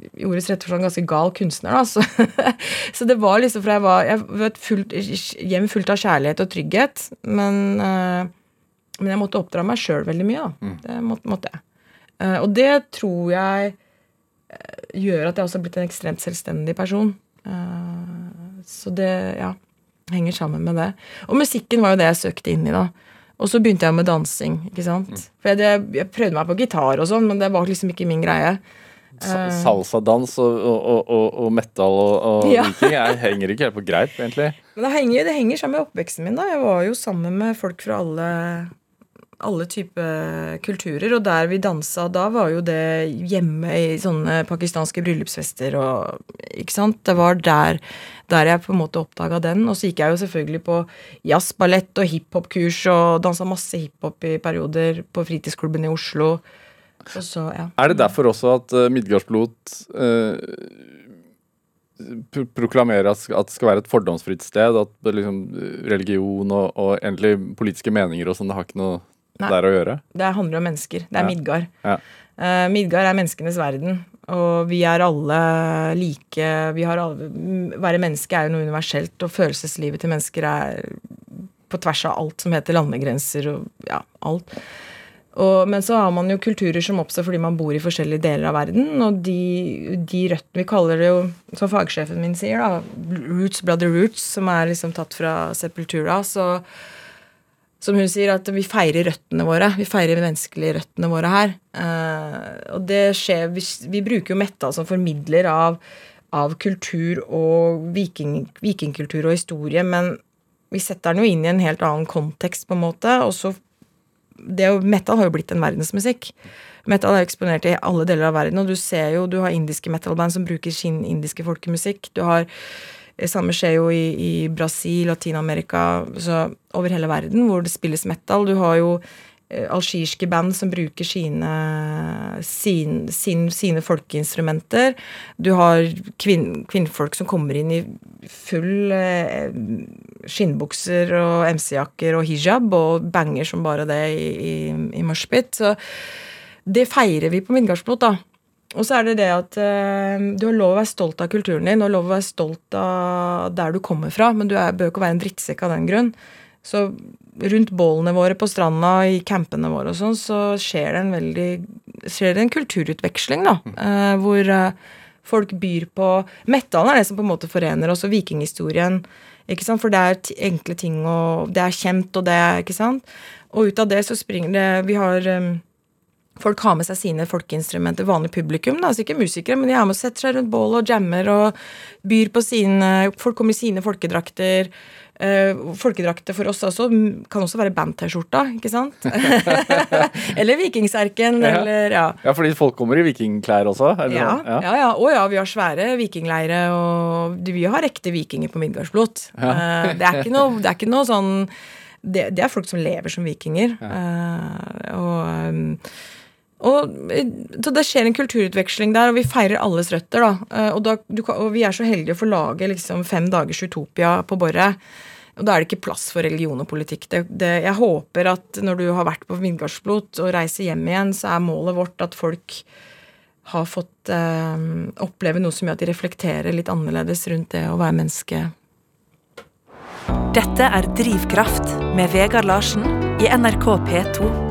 i ordets rette forstand ganske gal kunstner, da. Så, <laughs> så, det var liksom fra jeg var Jeg var et fullt, hjem fullt av kjærlighet og trygghet, men, uh, men jeg måtte oppdra meg sjøl veldig mye, da. Mm. Det måtte, måtte jeg. Uh, og det tror jeg gjør at jeg også har blitt en ekstremt selvstendig person. så det, ja henger sammen med det. Og musikken var jo det jeg søkte inn i, da. Og så begynte jeg med dansing. ikke sant? Mm. For jeg, jeg, prøvde meg på gitar og sånn, men det var liksom ikke min greie. Eh, salsadans og, og, og, og metal og, ja. viking jeg henger ikke helt på greip, egentlig. Men det henger, det henger sammen med oppveksten min. da. Jeg var jo sammen med folk fra alle alle typer kulturer. Og der vi dansa da, var jo det hjemme i sånne pakistanske bryllupsfester og Ikke sant? Det var der, der jeg på en måte oppdaga den. Og så gikk jeg jo selvfølgelig på jazzballett og hiphop-kurs og dansa masse hiphop i perioder på fritidsklubben i Oslo. Så, ja. Er det derfor også at uh, Midgardsblot uh, proklamerer at, det skal være et fordomsfritt sted? At liksom, religion og, og egentlig politiske meninger og sånn, det har ikke noe Nei. der å gjøre? Det handler om mennesker. Det er ja. Midgard. Ja. Uh, Midgard er menneskenes verden. Og vi er alle like. Vi har alle, være menneske er jo noe universelt, og følelseslivet til mennesker er på tvers av alt som heter landegrenser og ja, alt. Og, men så har man jo kulturer som oppstår fordi man bor i forskjellige deler av verden. Og de, de røttene Vi kaller det jo, som fagsjefen min sier, da, roots brother roots, som er liksom tatt fra sepultura. Så som hun sier, at vi feirer røttene våre. Vi feirer menneskelige røttene våre her. Uh, og det skjer vi, vi, bruker jo Metta som formidler av, av kultur og viking, vikingkultur og historie, men vi setter den jo inn i en helt annen kontekst, på en måte. Og så Metal har jo blitt en verdensmusikk. Metal er eksponert i alle deler av verden, og du ser jo, du har indiske metalband som bruker sin indiske folkemusikk. Du har samme skjer jo i, i Brasil, Latin-Amerika, over hele verden, hvor det spilles metal. Du har jo eh, algirske band som bruker sine, sin, sin, sine folkeinstrumenter. Du har kvinn, kvinnfolk som kommer inn i full eh, skinnbukser og MC-jakker og hijab og banger som bare det i, i, i moshpit. Så det feirer vi på Midgardsblot, da. Og så er det det at uh, du har lov å være stolt av kulturen din, og lov å være stolt av der du kommer fra, men du er, bør ikke være en drittsekk av den grunn. Så rundt bålene våre på stranda, i campene våre og sånn, så skjer det en veldig skjer det en kulturutveksling, da. Uh, hvor uh, folk byr på Metallen er det som på en måte forener oss, og vikinghistorien. Ikke sant? For det er enkle ting, og det er kjent, og det er Ikke sant? Og ut av det så springer det Vi har um, Folk har med seg sine folkeinstrumenter, vanlig publikum, da, altså ikke musikere, men de er med og setter seg rundt bål og jammer og byr på sine Folk kommer i sine folkedrakter. Uh, folkedrakter for oss også kan også være band-T-skjorta, ikke sant? <laughs> eller Vikingserken, ja. eller ja. Ja, fordi folk kommer i vikingklær også? Ja. ja. ja, ja. Å ja, vi har svære vikingleire, og vi har ekte vikinger på Midgardsblot. Ja. Uh, det, er ikke noe, det er ikke noe sånn det, det, er folk som lever som vikinger. Uh, og um, og, så det skjer en kulturutveksling der, og vi feirer alles røtter. da. Og, da, du, og vi er så heldige å få lage liksom, fem dagers Utopia på Borre. Og da er det ikke plass for religion og politikk. Det, det, jeg håper at når du har vært på Vindgardsblot og reiser hjem igjen, så er målet vårt at folk har fått eh, oppleve noe som gjør at de reflekterer litt annerledes rundt det å være menneske. Dette er Drivkraft med Vegard Larsen i NRK P2.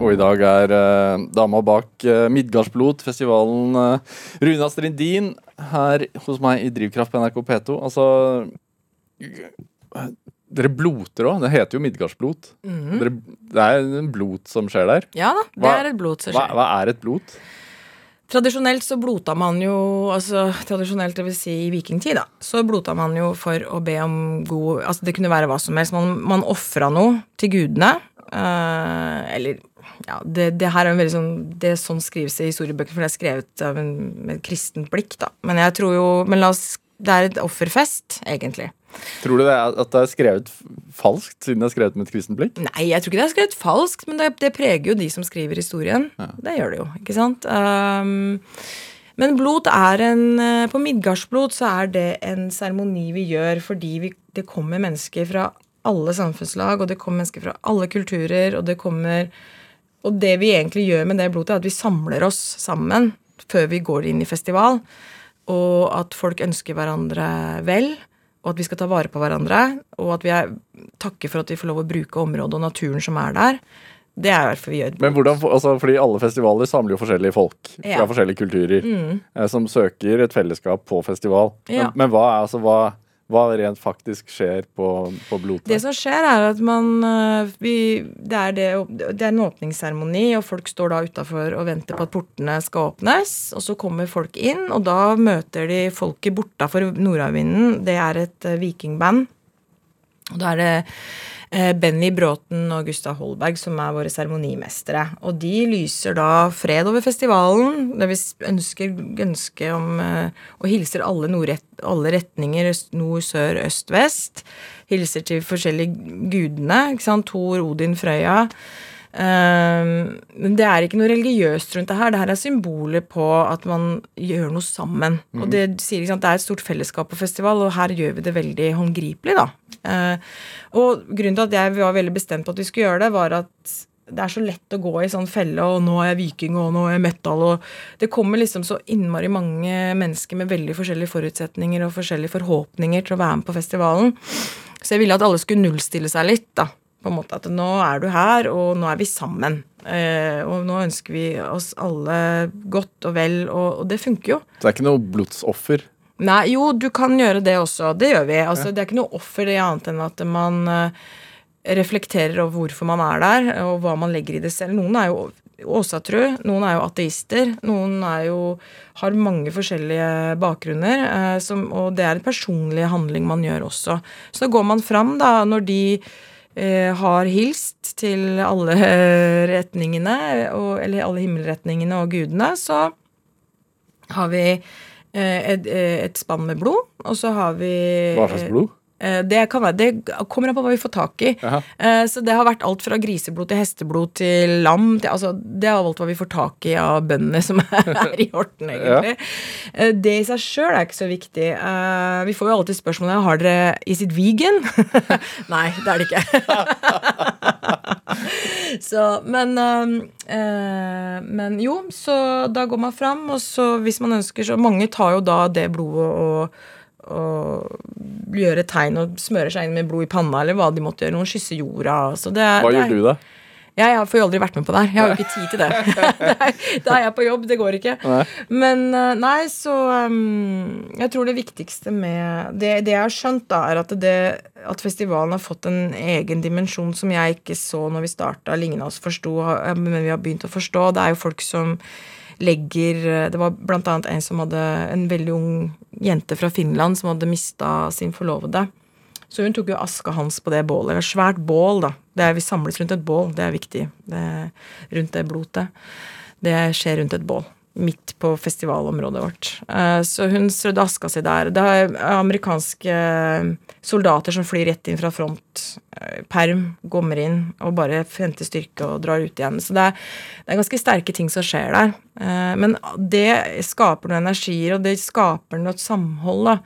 Og i dag er eh, dama bak eh, Midgardsblot, festivalen uh, Runa Strindin, her hos meg i Drivkraft på NRK P2. Altså dere bloter òg. Det heter jo Midgardsblot. Mm. det er en blot som skjer der. Ja da, det hva, er et blot som skjer. Hva, hva, er et blot? Tradisjonelt så blota man jo altså Tradisjonelt, det vil si i vikingtid, da, så blota man jo for å be om god Altså det kunne være hva som helst. Man, man ofra noe til gudene. Uh, eller ja, det, det, her er en veldig sånn Det er sånn skrives i historiebøkene, for det er skrevet av en, med et kristent blikk, da. Men jeg tror jo Men la oss Det er et offerfest, egentlig. Tror du det er, at det er skrevet falskt, siden det er skrevet med et kristent blikk? Nei, jeg tror ikke det er skrevet falskt, men det, det preger jo de som skriver historien. Ja. Det gjør det jo, ikke sant? Um, men blot er en eh, På Midgardsblot så er det en seremoni vi gjør fordi vi, det kommer mennesker fra alle samfunnslag, og det kommer mennesker fra alle kulturer, og det kommer Og det vi egentlig gjør med det blodet, er at vi samler oss sammen før vi går inn i festival, og at folk ønsker hverandre vel og at vi skal ta vare på hverandre, og at vi er, takker for at vi får lov å bruke området og naturen som er der. Det er derfor vi gjør det. Men hvordan, altså, fordi alle festivaler samler jo forskjellige folk fra ja. forskjellige kulturer mm. eh, som søker et fellesskap på festival. Ja. Men, men, hva er altså hva hva rent faktisk skjer på, på Blotøy? Det som skjer, er at man eh, vi, det, er det, det, er en åpningsseremoni, og folk står da utafor og venter på at portene skal åpnes. Og så kommer folk inn, og da møter de folket bortafor Nordavinden. Det er et uh, vikingband. Og da er det Eh, Benny Bråten og Gustav Holberg, som er våre seremonimestere. Og de lyser da fred over festivalen. der vi ønsker, ønske om eh, Og hilser alle, nordret, alle retninger, nord, sør, øst, vest. Hilser til forskjellige gudene. ikke sant, Thor, Odin, Frøya. Um, men det er ikke noe religiøst rundt det her. Det her er symboler på at man gjør noe sammen. Mm. Og det sier ikke sant, det er et stort fellesskap på festival, og her gjør vi det veldig håndgripelig, da. Uh, og grunnen til at jeg var veldig bestemt på at vi skulle gjøre det, var at det er så lett å gå i sånn felle, og nå er jeg viking, og nå er jeg metal, og Det kommer liksom så innmari mange mennesker med veldig forskjellige forutsetninger og forskjellige forhåpninger til å være med på festivalen. Så jeg ville at alle skulle nullstille seg litt, da på en måte at nå er du her, og nå er vi sammen. Eh, og nå ønsker vi oss alle godt og vel, og, og det funker jo. Så det er ikke noe blodsoffer? Nei, jo, du kan gjøre det også. Det gjør vi. Altså, ja. Det er ikke noe offer det er annet enn at man uh, reflekterer over hvorfor man er der, og hva man legger i det selv. Noen er jo åsatru, noen er jo ateister, noen er jo, har mange forskjellige bakgrunner. Eh, som, og det er en personlig handling man gjør også. Så går man fram da, når de Eh, har hilst til alle <laughs> retningene, og, eller alle himmelretningene og gudene, så har vi eh, et, et spann med blod, og så har vi Hva slags blod? Eh, det, være, det, kommer an på hva vi får tak i. Aha. Eh, så det har vært alt fra griseblod til hesteblod til lam. Til, altså, det er alt hva vi får tak i av bøndene som <laughs> er i Horten, egentlig. Ja. Eh, det i seg sjøl er ikke så viktig. Vi får jo alltid spørsmålet har dere i sitt vegan. <laughs> Nei, det er det ikke. <laughs> så, men, men jo, så da går man fram, og så hvis man ønsker så Mange tar jo da det blodet og og gjøre tegn og smøre seg inn med blod i panna, eller hva de måtte gjøre. Noen kysse jorda. hva gjør du, da? Jeg får jo aldri vært med på det her. Jeg har jo ikke tid til det. <laughs> <laughs> da er jeg på jobb. Det går ikke. Nei. Men eh, nei, så um, Jeg tror det viktigste med Det, det jeg har skjønt, da, er at, det, at festivalen har fått en egen dimensjon som jeg ikke så når vi starta. Lignende oss forsto, men vi har begynt å forstå. Det er jo folk som legger Det var blant annet en som hadde en veldig ung jente fra Finland som hadde mista sin forlovede. Så hun tok jo aska hans på det bålet. Eller svært bål, da. Er, vi samles rundt et bål, det er viktig. Det rundt det blotet. Det skjer rundt et bål. Midt på festivalområdet vårt. Eh, så hun strødde aska si der. Det er amerikanske soldater som flyr rett inn fra front. Eh, perm, kommer inn og bare henter styrke og drar ut igjen. Så det er, det er ganske sterke ting som skjer der. Eh, men det skaper noen energier, og det skaper noe samhold, da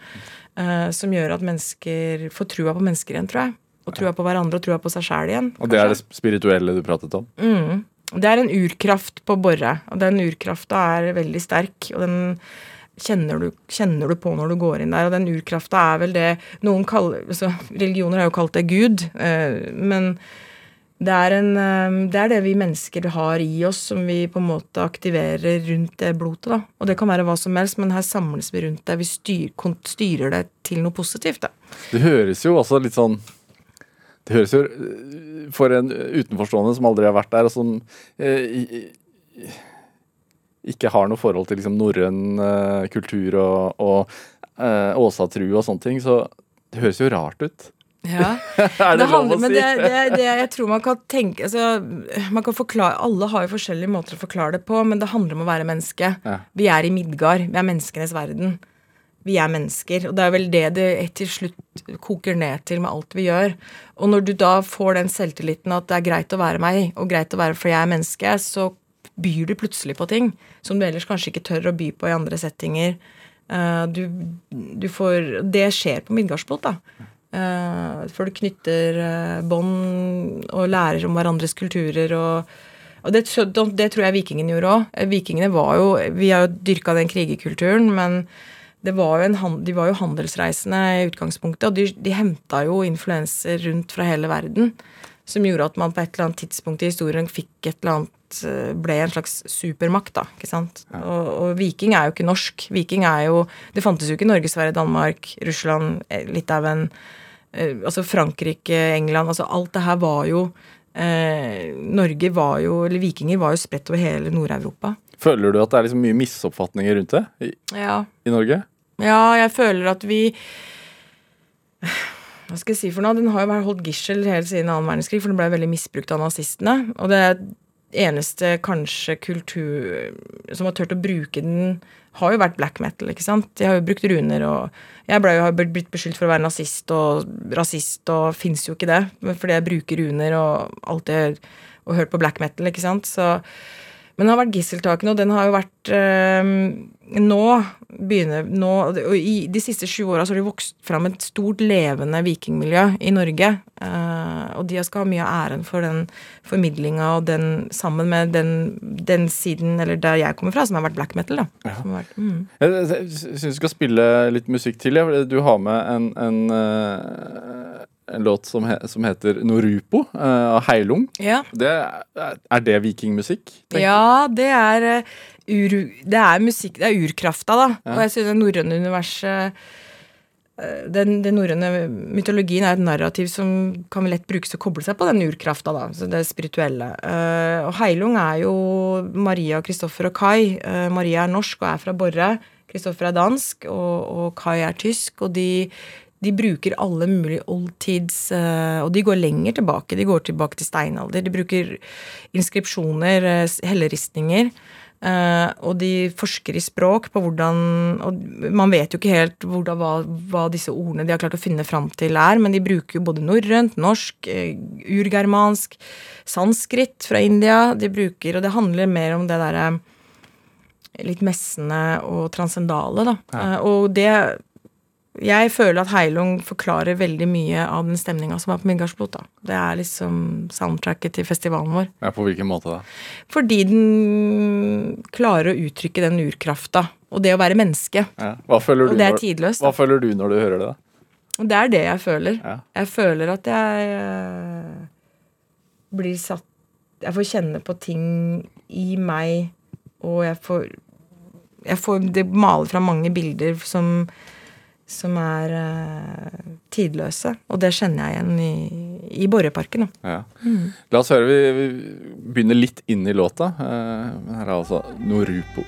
som gjør at mennesker får trua på mennesker igjen, tror jeg. Og trua på hverandre og trua på seg sjæl igjen. Og det er det spirituelle du pratet om? Mm. Det er en urkraft på Borre, og den urkrafta er veldig sterk. og den kjenner du, kjenner du, på når du går inn der. Og den urkrafta er vel det noen kaller altså, Religioner har jo kalt det Gud, eh, men det er, en, eh, det er, det vi mennesker har i oss, som vi på en måte aktiverer rundt det blodet. da. Og det kan være hva som helst, men her samles vi rundt det. Vi styr, styrer det til noe positivt. da. Det høres jo også litt sånn Det høres jo uh, For en utenforstående som aldri har vært der, og som eh, ikke har noe forhold til liksom, norrøn eh, kultur og, og eh, åsatru og sånne ting, så det høres jo rart ut. Ja. <laughs> det, å si? Det, det, det, jeg tror man kan tenke altså, man kan forklare, Alle har jo forskjellige måter å forklare det på, men det handler om å være menneske. Ja. Vi er i Midgard. Vi er menneskenes verden. Vi er mennesker. Og det er vel det det til slutt koker ned til med alt vi gjør. Og når du da får den selvtilliten at det er greit å være meg, og greit å være fordi jeg er menneske, så byr du plutselig på ting som du ellers kanskje ikke tør å by på i andre settinger. Uh, du, du får Det skjer på Midgardsblot, da. For folk knytter uh, bånd og lærer om hverandres kulturer. og, og det, det, tror jeg vikingene gjorde òg. Vikingene var jo Vi har jo dyrka den krigerkulturen, men var en, de var jo handelsreisende i utgangspunktet, og de, de henta jo influenser rundt fra hele verden. Som gjorde at man på et eller annet tidspunkt i historien fikk et eller annet eh, ble en slags supermakt, da. ikke sant? Ja. Og, og, viking er jo ikke norsk. Viking er jo Det fantes jo ikke Norge, Sverige, Danmark, Russland, Litauen Eh, altså Frankrike, England altså Alt det her var jo eh, Norge var jo Eller vikinger var jo spredt over hele Nord-Europa. Føler du at det er liksom mye misoppfatninger rundt det i, ja. i Norge? Ja, jeg føler at vi hva skal jeg si for noe? Den har jo vært holdt gissel helt siden annen verdenskrig, for den ble veldig misbrukt av nazistene. Og det eneste kanskje kultur som har turt å bruke den har jo vært black metal. ikke sant? De har jo brukt runer, og jeg ble jo, har blitt beskyldt for å være nazist og rasist, og fins jo ikke det, fordi jeg bruker runer og alltid har hørt på black metal, ikke sant. Så men den har vært gisseltakende, og den har jo vært øh, Nå begynner nå, og I de siste sju åra har det vokst fram et stort, levende vikingmiljø i Norge. Øh, og de skal ha mye av æren for den formidlinga og den sammen med den, den, siden, eller der jeg kommer fra, som har vært black metal. da. Ja. Vært, mm. Jeg syns du skal spille litt musikk til. Ja. Du har med en, en uh en låt som, he, som heter Norupo uh, av Heilung. Ja. Det, er det vikingmusikk? Ja, det er, uh, ur, det er musikk Det er urkrafta, da. Ja. Og jeg synes det norrøne universet uh, den, den norrøne mytologien er et narrativ som kan lett brukes til å koble seg på den urkrafta, da. Så det spirituelle. og Heilung er jo Maria, Kristoffer og Kai. Maria er norsk og er fra Borre. Kristoffer er dansk, og, og Kai er tysk. Og de de bruker alle mulige oldtids uh, Og de går lenger tilbake. De går tilbake til steinalder. De bruker inskripsjoner, uh, helleristninger. Uh, og de forsker i språk på hvordan Og man vet jo ikke helt hvordan, hva, hva, disse ordene de har klart å finne fram til, er, men de bruker jo både norrønt, norsk, urgermansk, sanskrit fra India. De bruker Og det handler mer om det derre litt messende og transcendale, da. Ja. og det jeg føler at Heilung forklarer veldig mye av den stemninga som er på Midgardsblot. Det er liksom soundtracket til festivalen vår. Ja, På hvilken måte da? Fordi den klarer å uttrykke den urkrafta. Og det å være menneske. Ja. Hva føler du og det er tidløst. Hva føler du når du hører det, da? Det er det jeg føler. Ja. Jeg føler at jeg øh, blir satt jeg får kjenne på ting i meg, og jeg får jeg får Det maler fra mange bilder som, som er uh, tidløse. Og det kjenner jeg igjen i, i Borreparken. Ja. Mm. La oss høre. Vi, vi, begynner litt inn i låta. Uh, her er altså Norupo.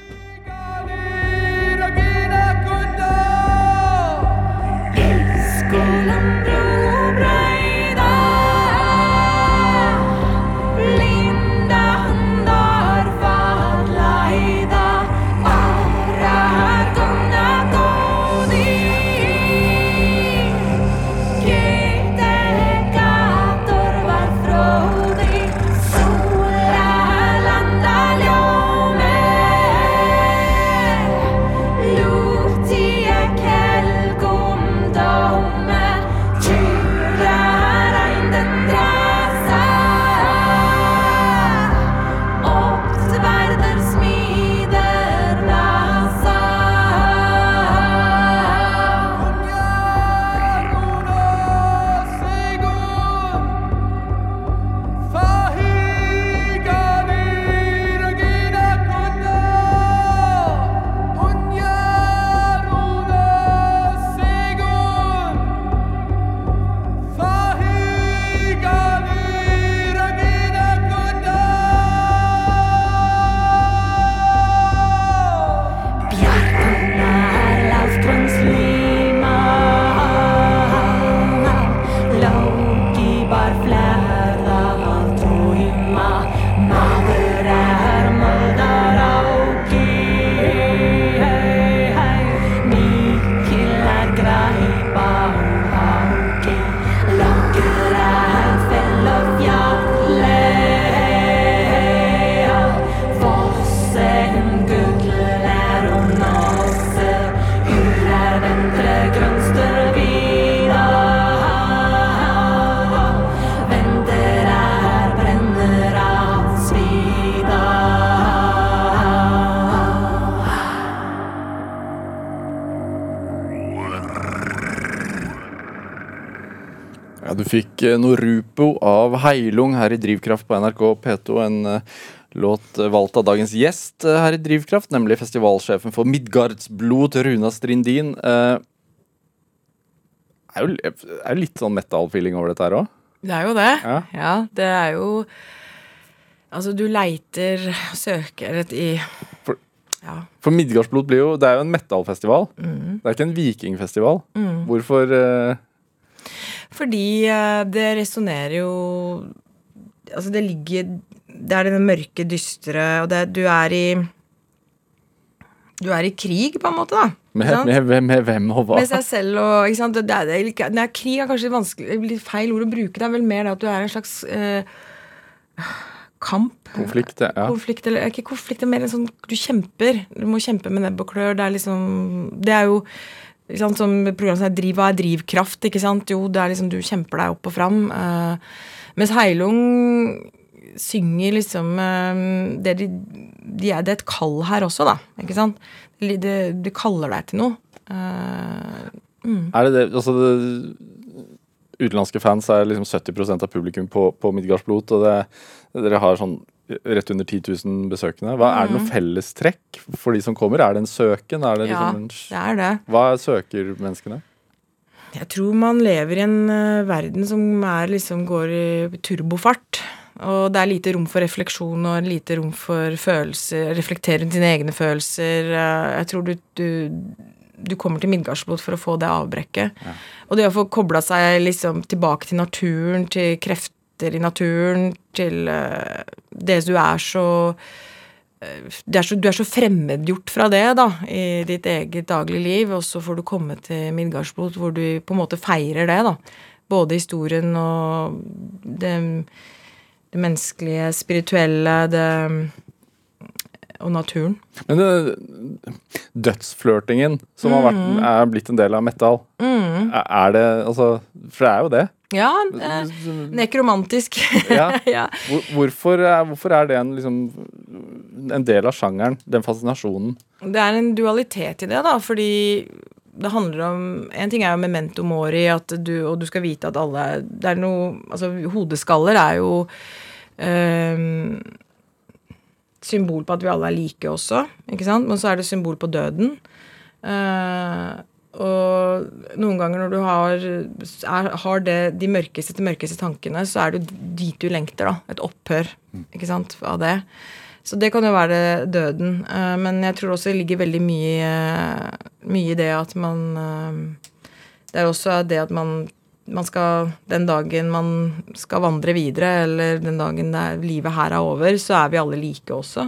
Heilung her i Drivkraft på NRK P2. En uh, låt valgt av dagens gjest uh, her i Drivkraft, nemlig festivalsjefen for Midgardsblod, Runa Strindin. Uh, er er jo litt sånn metal-feeling over dette her òg? Det er jo det. Ja. ja. det er jo Altså, du leiter, søker et i For, ja. for Midgardsblod blir jo Det er jo en metal-festival. Mm. Det er ikke en vikingfestival. Mm. Hvorfor uh, fordi eh, det resonnerer jo Altså, det ligger Det er det mørke, dystre, og det, du er i Du er i krig, på en måte, da. Med, med, med, hvem og hva? Med seg selv og ikke sant? Det, det, det, det er krig er kanskje vanskelig, feil ord å bruke. Det er vel mer det at du er en slags eh, kamp. Konflikt, ja. Konflikt, eller ikke konflikt, det er mer en sånn Du kjemper. Du må kjempe med nebb og klør. Det er liksom Det er jo sant, som programmet sier, driv, Hva er drivkraft? ikke sant? Jo, det er liksom du kjemper deg opp og fram. Uh, mens Heilung synger liksom uh, det, de, de er, det, er et kall her også, da. ikke sant? Det, det kaller deg til noe. Uh, mm. Er det det Altså det, Utenlandske fans er liksom 70% av publikum på, på Midgardsblot, og det, dere har sånn rett under 10 000 besøkende. Hva, Er det noe mm. fellestrekk for de som kommer? Er det en søken? Er det liksom ja, en, det er det. Hva søker menneskene? Jeg tror man lever i en uh, verden som er, liksom, går i turbofart. Og det er lite rom for refleksjon og lite rom for følelser. Reflektere dine egne følelser. Uh, jeg tror du, du, du kommer til Midgardsblot for å få det avbrekket. Ja. Og det å få kobla seg liksom tilbake til naturen, til krefter krefter i naturen, til uh, det du er så, uh, er så Du er så fremmedgjort fra det, da, i ditt eget dagligliv, og så får du komme til Midgardsblot, hvor du på en måte feirer det, da. Både historien og det, det menneskelige, spirituelle, det og naturen. Men dødsflørtingen, som mm. har vært, er blitt en del av metal, mm. er det Altså, for det er jo det. Ja. Eh, nekromantisk. <laughs> ja. <laughs> ja. Hvorfor, er, hvorfor, er det en, liksom, en del av sjangeren, den fascinasjonen? Det er en dualitet i det, da, fordi det handler om En ting er jo memento mori, du, og du skal vite at alle Det er noe Altså, hodeskaller er jo eh, symbol på at vi alle er like også, ikke sant? Men så er det symbol på døden. Eh, og noen ganger når du har, er, har det, de mørkeste til mørkeste tankene, så er det dit du lengter, da. Et opphør ikke sant, av det. Så det kan jo være døden. Eh, men jeg tror også det ligger veldig mye, mye i det at man eh, Det er også det at man, man skal Den dagen man skal vandre videre, eller den dagen er, livet her er over, så er vi alle like også.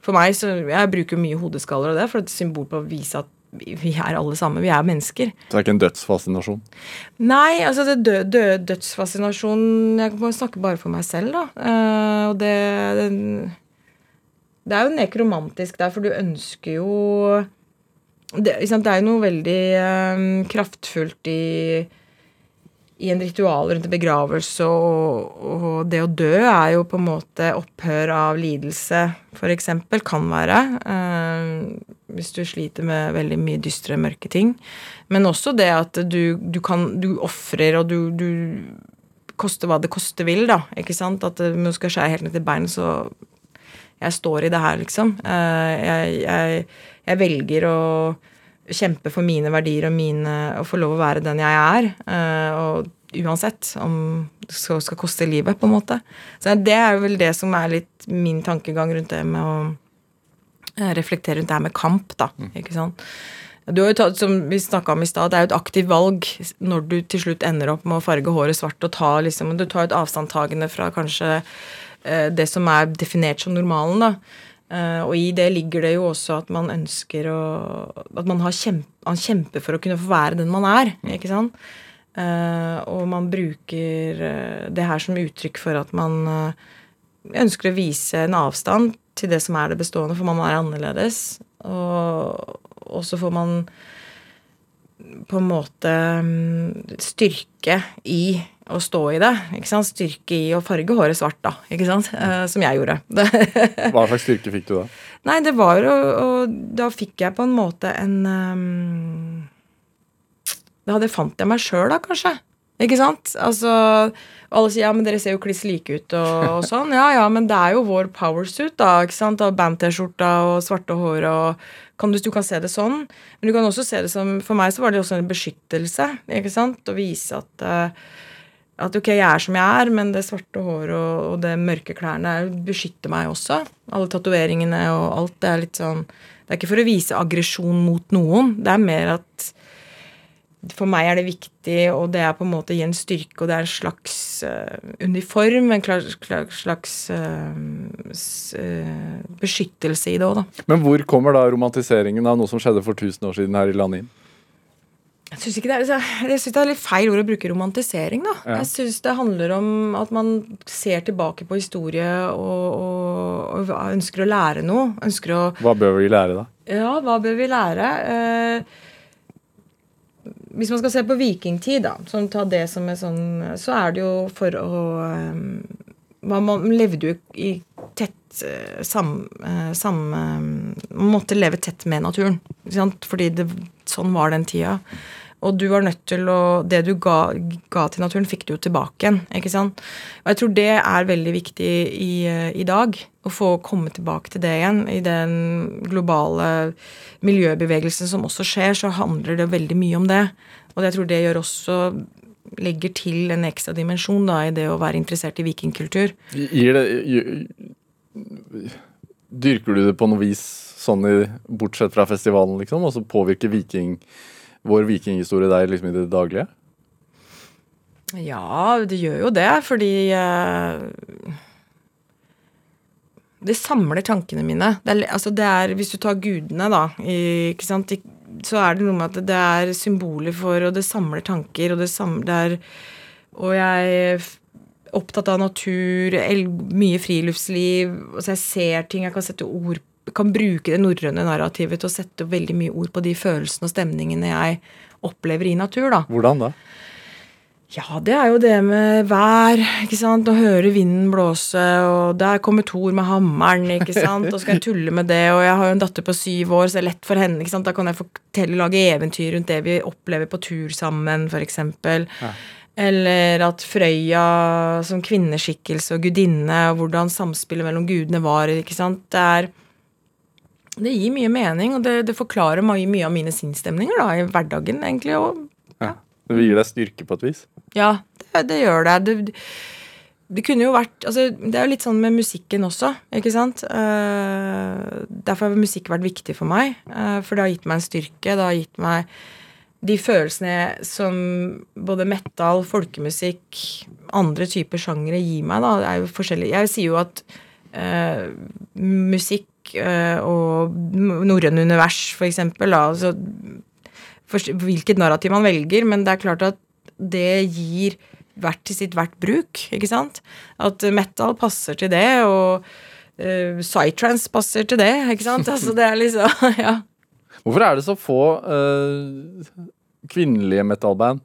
For meg, så Jeg bruker mye hodeskaller og det, for et symbol på å vise at vi er alle sammen. Vi er mennesker. Så det er ikke en dødsfascinasjon? Nei, altså det dø, dø, dødsfascinasjon Jeg må snakke bare for meg selv, da. Uh, og det, det, det er jo nekromantisk der, for du ønsker jo Det, det er jo noe veldig um, kraftfullt i i en ritual rundt en begravelse, og, og, det å dø er jo på en måte opphør av lidelse, f.eks. Kan være. Eh, hvis du sliter med veldig mye dystre, mørke ting. Men også det at du, du kan Du ofrer, og du, du Koste hva det koste vil, da. Ikke sant? At du skal skjære helt ned til bein, så Jeg står i det her, liksom. Eh, jeg, jeg, jeg velger å kjempe for mine verdier og mine, å få lov å være den jeg er. Uh, og uansett om det skal, skal, koste livet, på en måte. Så det er vel det som er litt min tankegang rundt det med å reflektere rundt det her med kamp, da. Ikke sant? Du har jo tatt, som vi om i sted, Det er jo et aktivt valg når du til slutt ender opp med å farge håret svart og ta liksom, Du tar et avstandtagende fra kanskje uh, det som er definert som normalen. da Uh, og i det ligger det jo også at man ønsker å At man har kjempe, man kjemper for å kunne få være den man er. Mm. ikke sant? Og man bruker det her som uttrykk for at man ønsker å vise en avstand til det som er det bestående, for man er annerledes. Og, og så får man på en måte um, styrke i å stå i det. ikke sant? Styrke i å farge håret svart, da. ikke sant? Uh, som jeg gjorde. <laughs> Hva slags styrke fikk du da? Nei, det var jo Og da fikk jeg på en måte en um, Da fant jeg meg sjøl, da, kanskje. Ikke sant? Altså Alle sier ja, men dere ser jo kliss like ut og, og, <laughs> sånn. Ja ja, men det er jo vår powersuit, da. ikke sant? Og band-T-skjorta og svarte hår og kan du, du, kan se det sånn. Men du kan også se det som For meg så var det også en beskyttelse. ikke sant? Å vise at uh, at ok, jeg er som jeg er, men det svarte håret og, og det mørke klærne beskytter meg også. Alle tatoveringene og alt. Det er litt sånn Det er ikke for å vise aggresjon mot noen. Det er mer at for meg er det viktig, og det er på en måte gi en styrke, og det er en slags uh, uniform, en slags, slags uh, beskyttelse i det òg, da. Men hvor kommer da romantiseringen av noe som skjedde for 1000 år siden her i landet inn? Jeg syns det, det, er litt feil ord å bruke romantisering. da. Ja. Jeg syns det handler om at man ser tilbake på historie og, og, og, ønsker å lære noe. Ønsker å Hva bør vi lære, da? Ja, hva bør vi lære? Eh, hvis man skal se på vikingtid, da, som ta det som er sånn, så er det jo for å um, Man levde jo i tett uh, sam, uh, sam um, Man måtte leve tett med naturen. Fordi det, sånn var den tida. Og du var nødt til å Det du ga, ga, til naturen, fikk du jo tilbake igjen. ikke sant? Og jeg tror det er veldig viktig i, i, dag. Å få komme tilbake til det igjen. I den globale miljøbevegelsen som også skjer, så handler det veldig mye om det. Og jeg tror det gjør også legger til en ekstra dimensjon da, i det å være interessert i vikingkultur. Gir det Dyrker du det på noe vis sånn i, bortsett fra festivalen, liksom? Og så påvirker viking vår vikinghistorie deg liksom i det daglige? Ja, det gjør jo det, fordi eh, Det samler tankene mine. Det er, altså det er, hvis du tar gudene, da, i, ikke sant, så er det noe med at det er symboler for, og det samler tanker, og det samler Og jeg er opptatt av natur, mye friluftsliv. Altså jeg ser ting, jeg kan sette ord kan bruke det norrøne narrativet til å sette veldig mye ord på de følelsene og stemningene jeg opplever i natur. da. Hvordan da? Ja, det er jo det med vær. ikke sant? Å høre vinden blåse, og der kommer Thor med hammeren, ikke sant. Og skal jeg tulle med det, og jeg har jo en datter på syv år, så det er lett for henne. ikke sant? Da kan jeg fortelle, lage eventyr rundt det vi opplever på tur sammen, f.eks. Ja. Eller at Frøya som kvinneskikkelse og gudinne, og hvordan samspillet mellom gudene var. ikke sant? Det er det gir mye mening, og det, det forklarer mye, mye, av mine sinnsstemninger da, i hverdagen, egentlig. Og, ja. Det gir deg styrke på et vis? Ja, det, det gjør det. det. det. kunne jo vært altså, Det er jo litt sånn med musikken også, ikke sant. Uh, derfor har musikk vært viktig for meg. Uh, for det har gitt meg en styrke. Det har gitt meg de følelsene som både metal, folkemusikk, andre typer sjangere gir meg, da, er jo forskjellig. Jeg sier jo at uh, musikk Eh, og norrøne univers, for eksempel. Altså, for, hvilket narrativ man velger, men det er klart at det gir hvert til sitt hvert bruk, ikke sant? At metal passer til det, og uh, psytrance passer til det, ikke sant? <laughs> Altså, det er liksom <laughs> Ja. Hvorfor er det så få uh, kvinnelige metalband?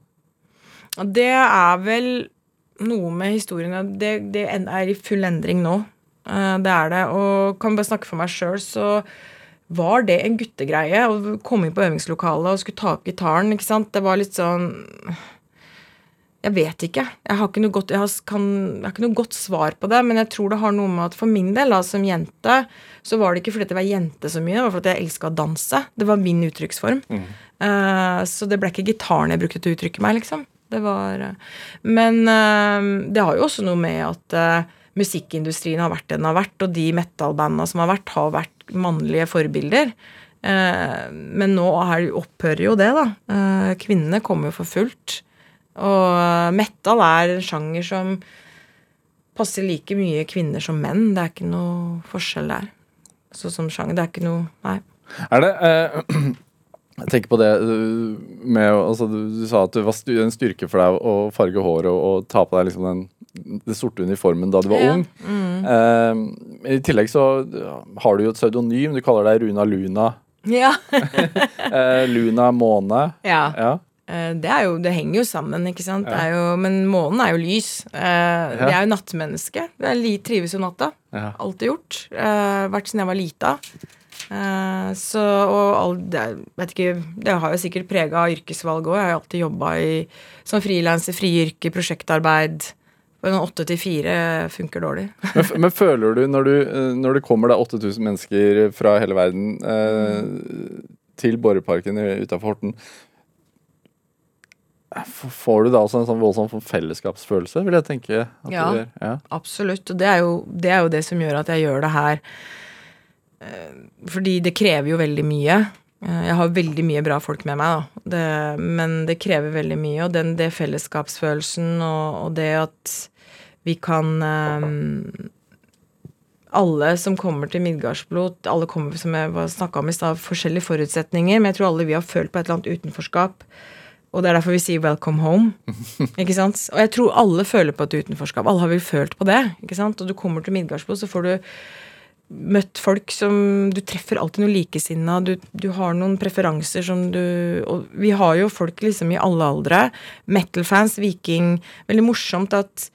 Det er vel noe med historien det, det er i full endring nå. Eh, det er det. Og kan bare snakke for meg sjøl, så var det en guttegreie å komme inn på øvingslokalet og skulle ta opp gitaren. ikke sant? Det var litt sånn Jeg vet ikke. Jeg har ikke noe godt, jeg har, kan, jeg har ikke noe godt svar på det, men jeg tror det har noe med at for min del, da, som jente, så var det ikke fordi jeg var jente så mye, det var fordi jeg elska å danse. Det var min uttrykksform. Mm. Uh, så det ble ikke gitaren jeg brukte til å uttrykke meg, liksom. Det var uh, Men uh, det har jo også noe med at musikkindustrien har vært det den har vært, og de metal-banda som har vært, har vært mannlige forbilder. Eh, men nå opphører jo det, da. Eh, kvinnene kommer jo for fullt. Og metal er en sjanger som passer like mye kvinner som menn. Det er ikke noe forskjell der. Så som sjanger, det er ikke noe Nei. Er det eh, <clears throat> Jeg tenker på det med altså, du, du, sa at det var en styrke for deg å farge håret og, og ta på deg liksom den den sorte uniformen da du var ja. ung. Mm. Uh, I tillegg så har du jo et pseudonym. Du kaller deg Runa Luna. Ja. uh, <laughs> Luna Måne. Ja. ja. Uh, det, jo, det, henger jo sammen, ikke sant. Ja. Jo, men månen er jo lys. Uh, det er jo nattmenneske. Jeg trives jo natta. Alltid gjort. Vært siden jeg var lita. så, og all, det, vet ikke, det har jo sikkert prega yrkesvalget òg. Jeg har alltid jobba som frilanser, friyrke, prosjektarbeid. Men åtte til fire funker dårlig. <laughs> men, men, føler du når, du, eh, når det kommer da 8000 mennesker fra hele verden eh, til Borreparken utafor Horten eh, Får du da også en sånn voldsom fellesskapsfølelse, vil jeg tenke? Ja, ja, absolutt. Og det er, jo, det er, jo, det som gjør at jeg gjør det her. Eh, fordi det krever jo veldig mye. Jeg har veldig mye bra folk med meg, da. Det, men det krever veldig mye. Og den det fellesskapsfølelsen og, og det at vi kan um, alle som kommer til Midgardsblot, alle kommer som jeg snakka om i stad, forskjellige forutsetninger, men jeg tror alle vi har følt på et eller annet utenforskap. Og det er derfor vi sier 'welcome home'. <laughs> ikke sant? Og jeg tror alle føler på et utenforskap. Alle har vel følt på det. ikke sant? Og du kommer til Midgardsblot, så får du møtt folk som Du treffer alltid noe likesinna. Du, du, har noen preferanser som du Og vi har jo folk liksom i alle aldre. Metal-fans, viking Veldig morsomt at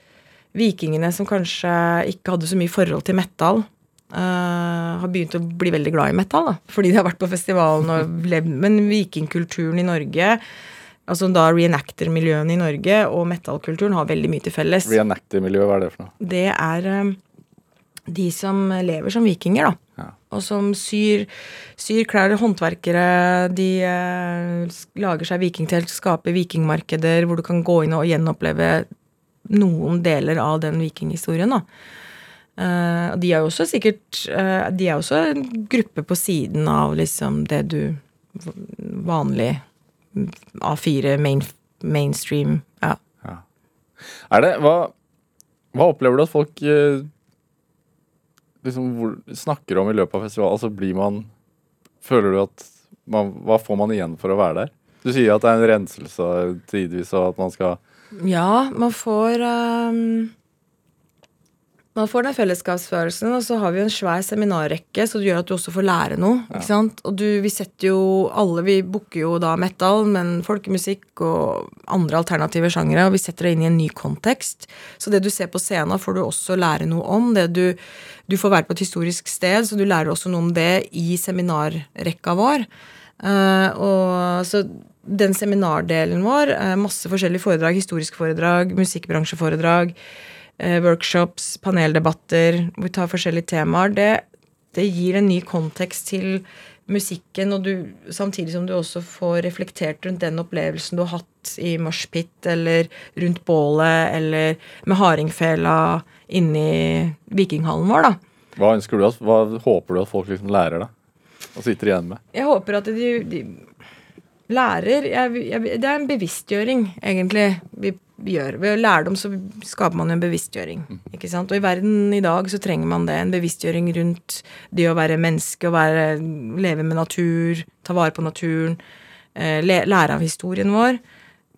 vikingene som kanskje ikke hadde så mye forhold til metal, uh, har begynt å bli veldig glad i metal. da, Fordi de har vært på festivalen og <laughs> levd Men vikingkulturen i Norge Altså da reenactor-miljøene i Norge og metallkulturen har veldig mye til felles. Reenactor-miljøet, hva er det for noe? Det er um, de som lever som vikinger, da. Ja. Og som syr, syr klær, håndverkere. De uh, lager seg vikingtelt, skaper vikingmarkeder hvor du kan gå inn og gjenoppleve noen deler av den vikinghistorien. da. Uh, de er jo også sikkert uh, De er også en gruppe på siden av liksom det du Vanlig A4 main, mainstream ja. ja. Er det hva, hva, opplever du at folk uh, liksom hvor, snakker om i løpet av festivalen? Altså blir man Føler du at man, Hva får man igjen for å være der? Du sier at det er en renselse tidvis, og at man skal ja, man får um, Man får den fellesskapsfølelsen, og så har vi en svær seminarrekke, så det gjør at du også får lære noe. Ja. ikke sant? Og du, vi setter jo alle Vi booker jo da metal, men folkemusikk og andre alternative sjangere, og vi setter det inn i en ny kontekst. Så det du ser på scenen, får du også lære noe om. det du, du får være på et historisk sted, så du lærer også noe om det i seminarrekka vår. Uh, og så den seminardelen vår, eh, masse forskjellige foredrag, historiske foredrag, musikkbransjeforedrag, eh, workshops, paneldebatter, hvor vi tar forskjellige temaer, det, det gir en ny kontekst til musikken, og du, samtidig som du også får reflektert rundt den opplevelsen du har hatt i moshpit, eller rundt bålet, eller med hardingfela inni vikinghallen vår, da. Hva ønsker du hva håper du at folk liksom lærer deg? Og sitter igjen med? Jeg håper at de, de lærer jeg, jeg, Det er en bevisstgjøring, egentlig, vi, vi gjør. Ved lærdom så skaper man en bevisstgjøring. ikke sant? Og i verden i dag så trenger man det. En bevisstgjøring rundt det å være menneske, å være, leve med natur, ta vare på naturen. Eh, lære av historien vår.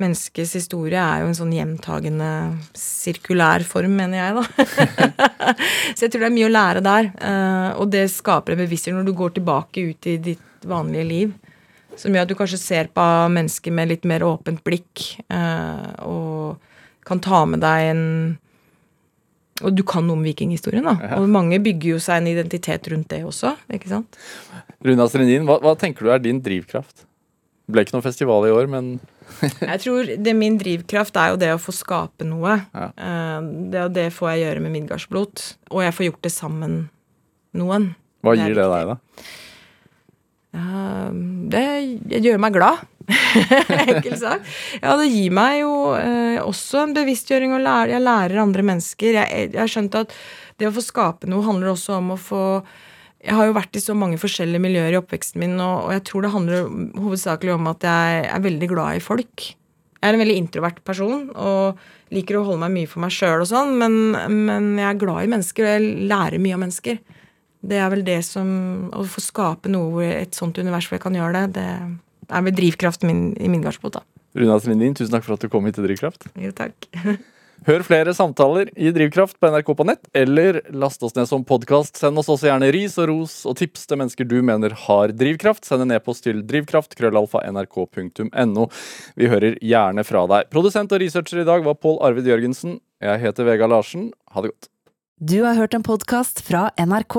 Menneskets historie er jo en sånn gjentagende sirkulær form, mener jeg, da. <laughs> så jeg tror det er mye å lære der. Uh, og det skaper en bevissthet når du går tilbake ut i ditt vanlige liv. Som gjør at du kanskje ser på mennesker med litt mer åpent blikk. Uh, og kan ta med deg en Og du kan noe om vikinghistorien, da. Ja. Og mange bygger jo seg en identitet rundt det også. ikke sant? Runa Strendin, hva, hva tenker du er din drivkraft? Det ble ikke noen festival i år, men <laughs> jeg tror det Min drivkraft er jo det å få skape noe. Ja. Eh, det, det får jeg gjøre med Midgardsblot. Og jeg får gjort det sammen noen. Hva gir det, det deg, da? Det, gjør meg glad. <laughs> Enkelt sak. Ja, det gir meg jo eh, også en bevisstgjøring, og lære. jeg lærer andre mennesker. Jeg, har skjønt at det å få skape noe handler også om å få jeg har jo vært i så mange forskjellige miljøer i oppveksten min, og jeg tror det handler hovedsakelig om at jeg er veldig glad i folk. Jeg er en veldig introvert person og liker å holde meg mye for meg sjøl og sånn, men, men, jeg er glad i mennesker, og jeg lærer mye av mennesker. Det er vel det som Å få skape noe, et sånt univers hvor jeg kan gjøre det, det er vel drivkraften min i min gardsbot, da. Runa Strindin, tusen takk for at du kom hit til Drivkraft. Jo, takk. <laughs> Hør flere samtaler i Drivkraft på NRK på nett, eller last oss ned som podkast. Send oss også gjerne ris og ros og tips til mennesker du mener har drivkraft. Send en e-post til drivkraft, krøllalfa, nrk.no. Vi hører gjerne fra deg. Produsent og researcher i dag var Pål Arvid Jørgensen. Jeg heter Vega Larsen. Ha det godt. Du har hørt en podkast fra NRK.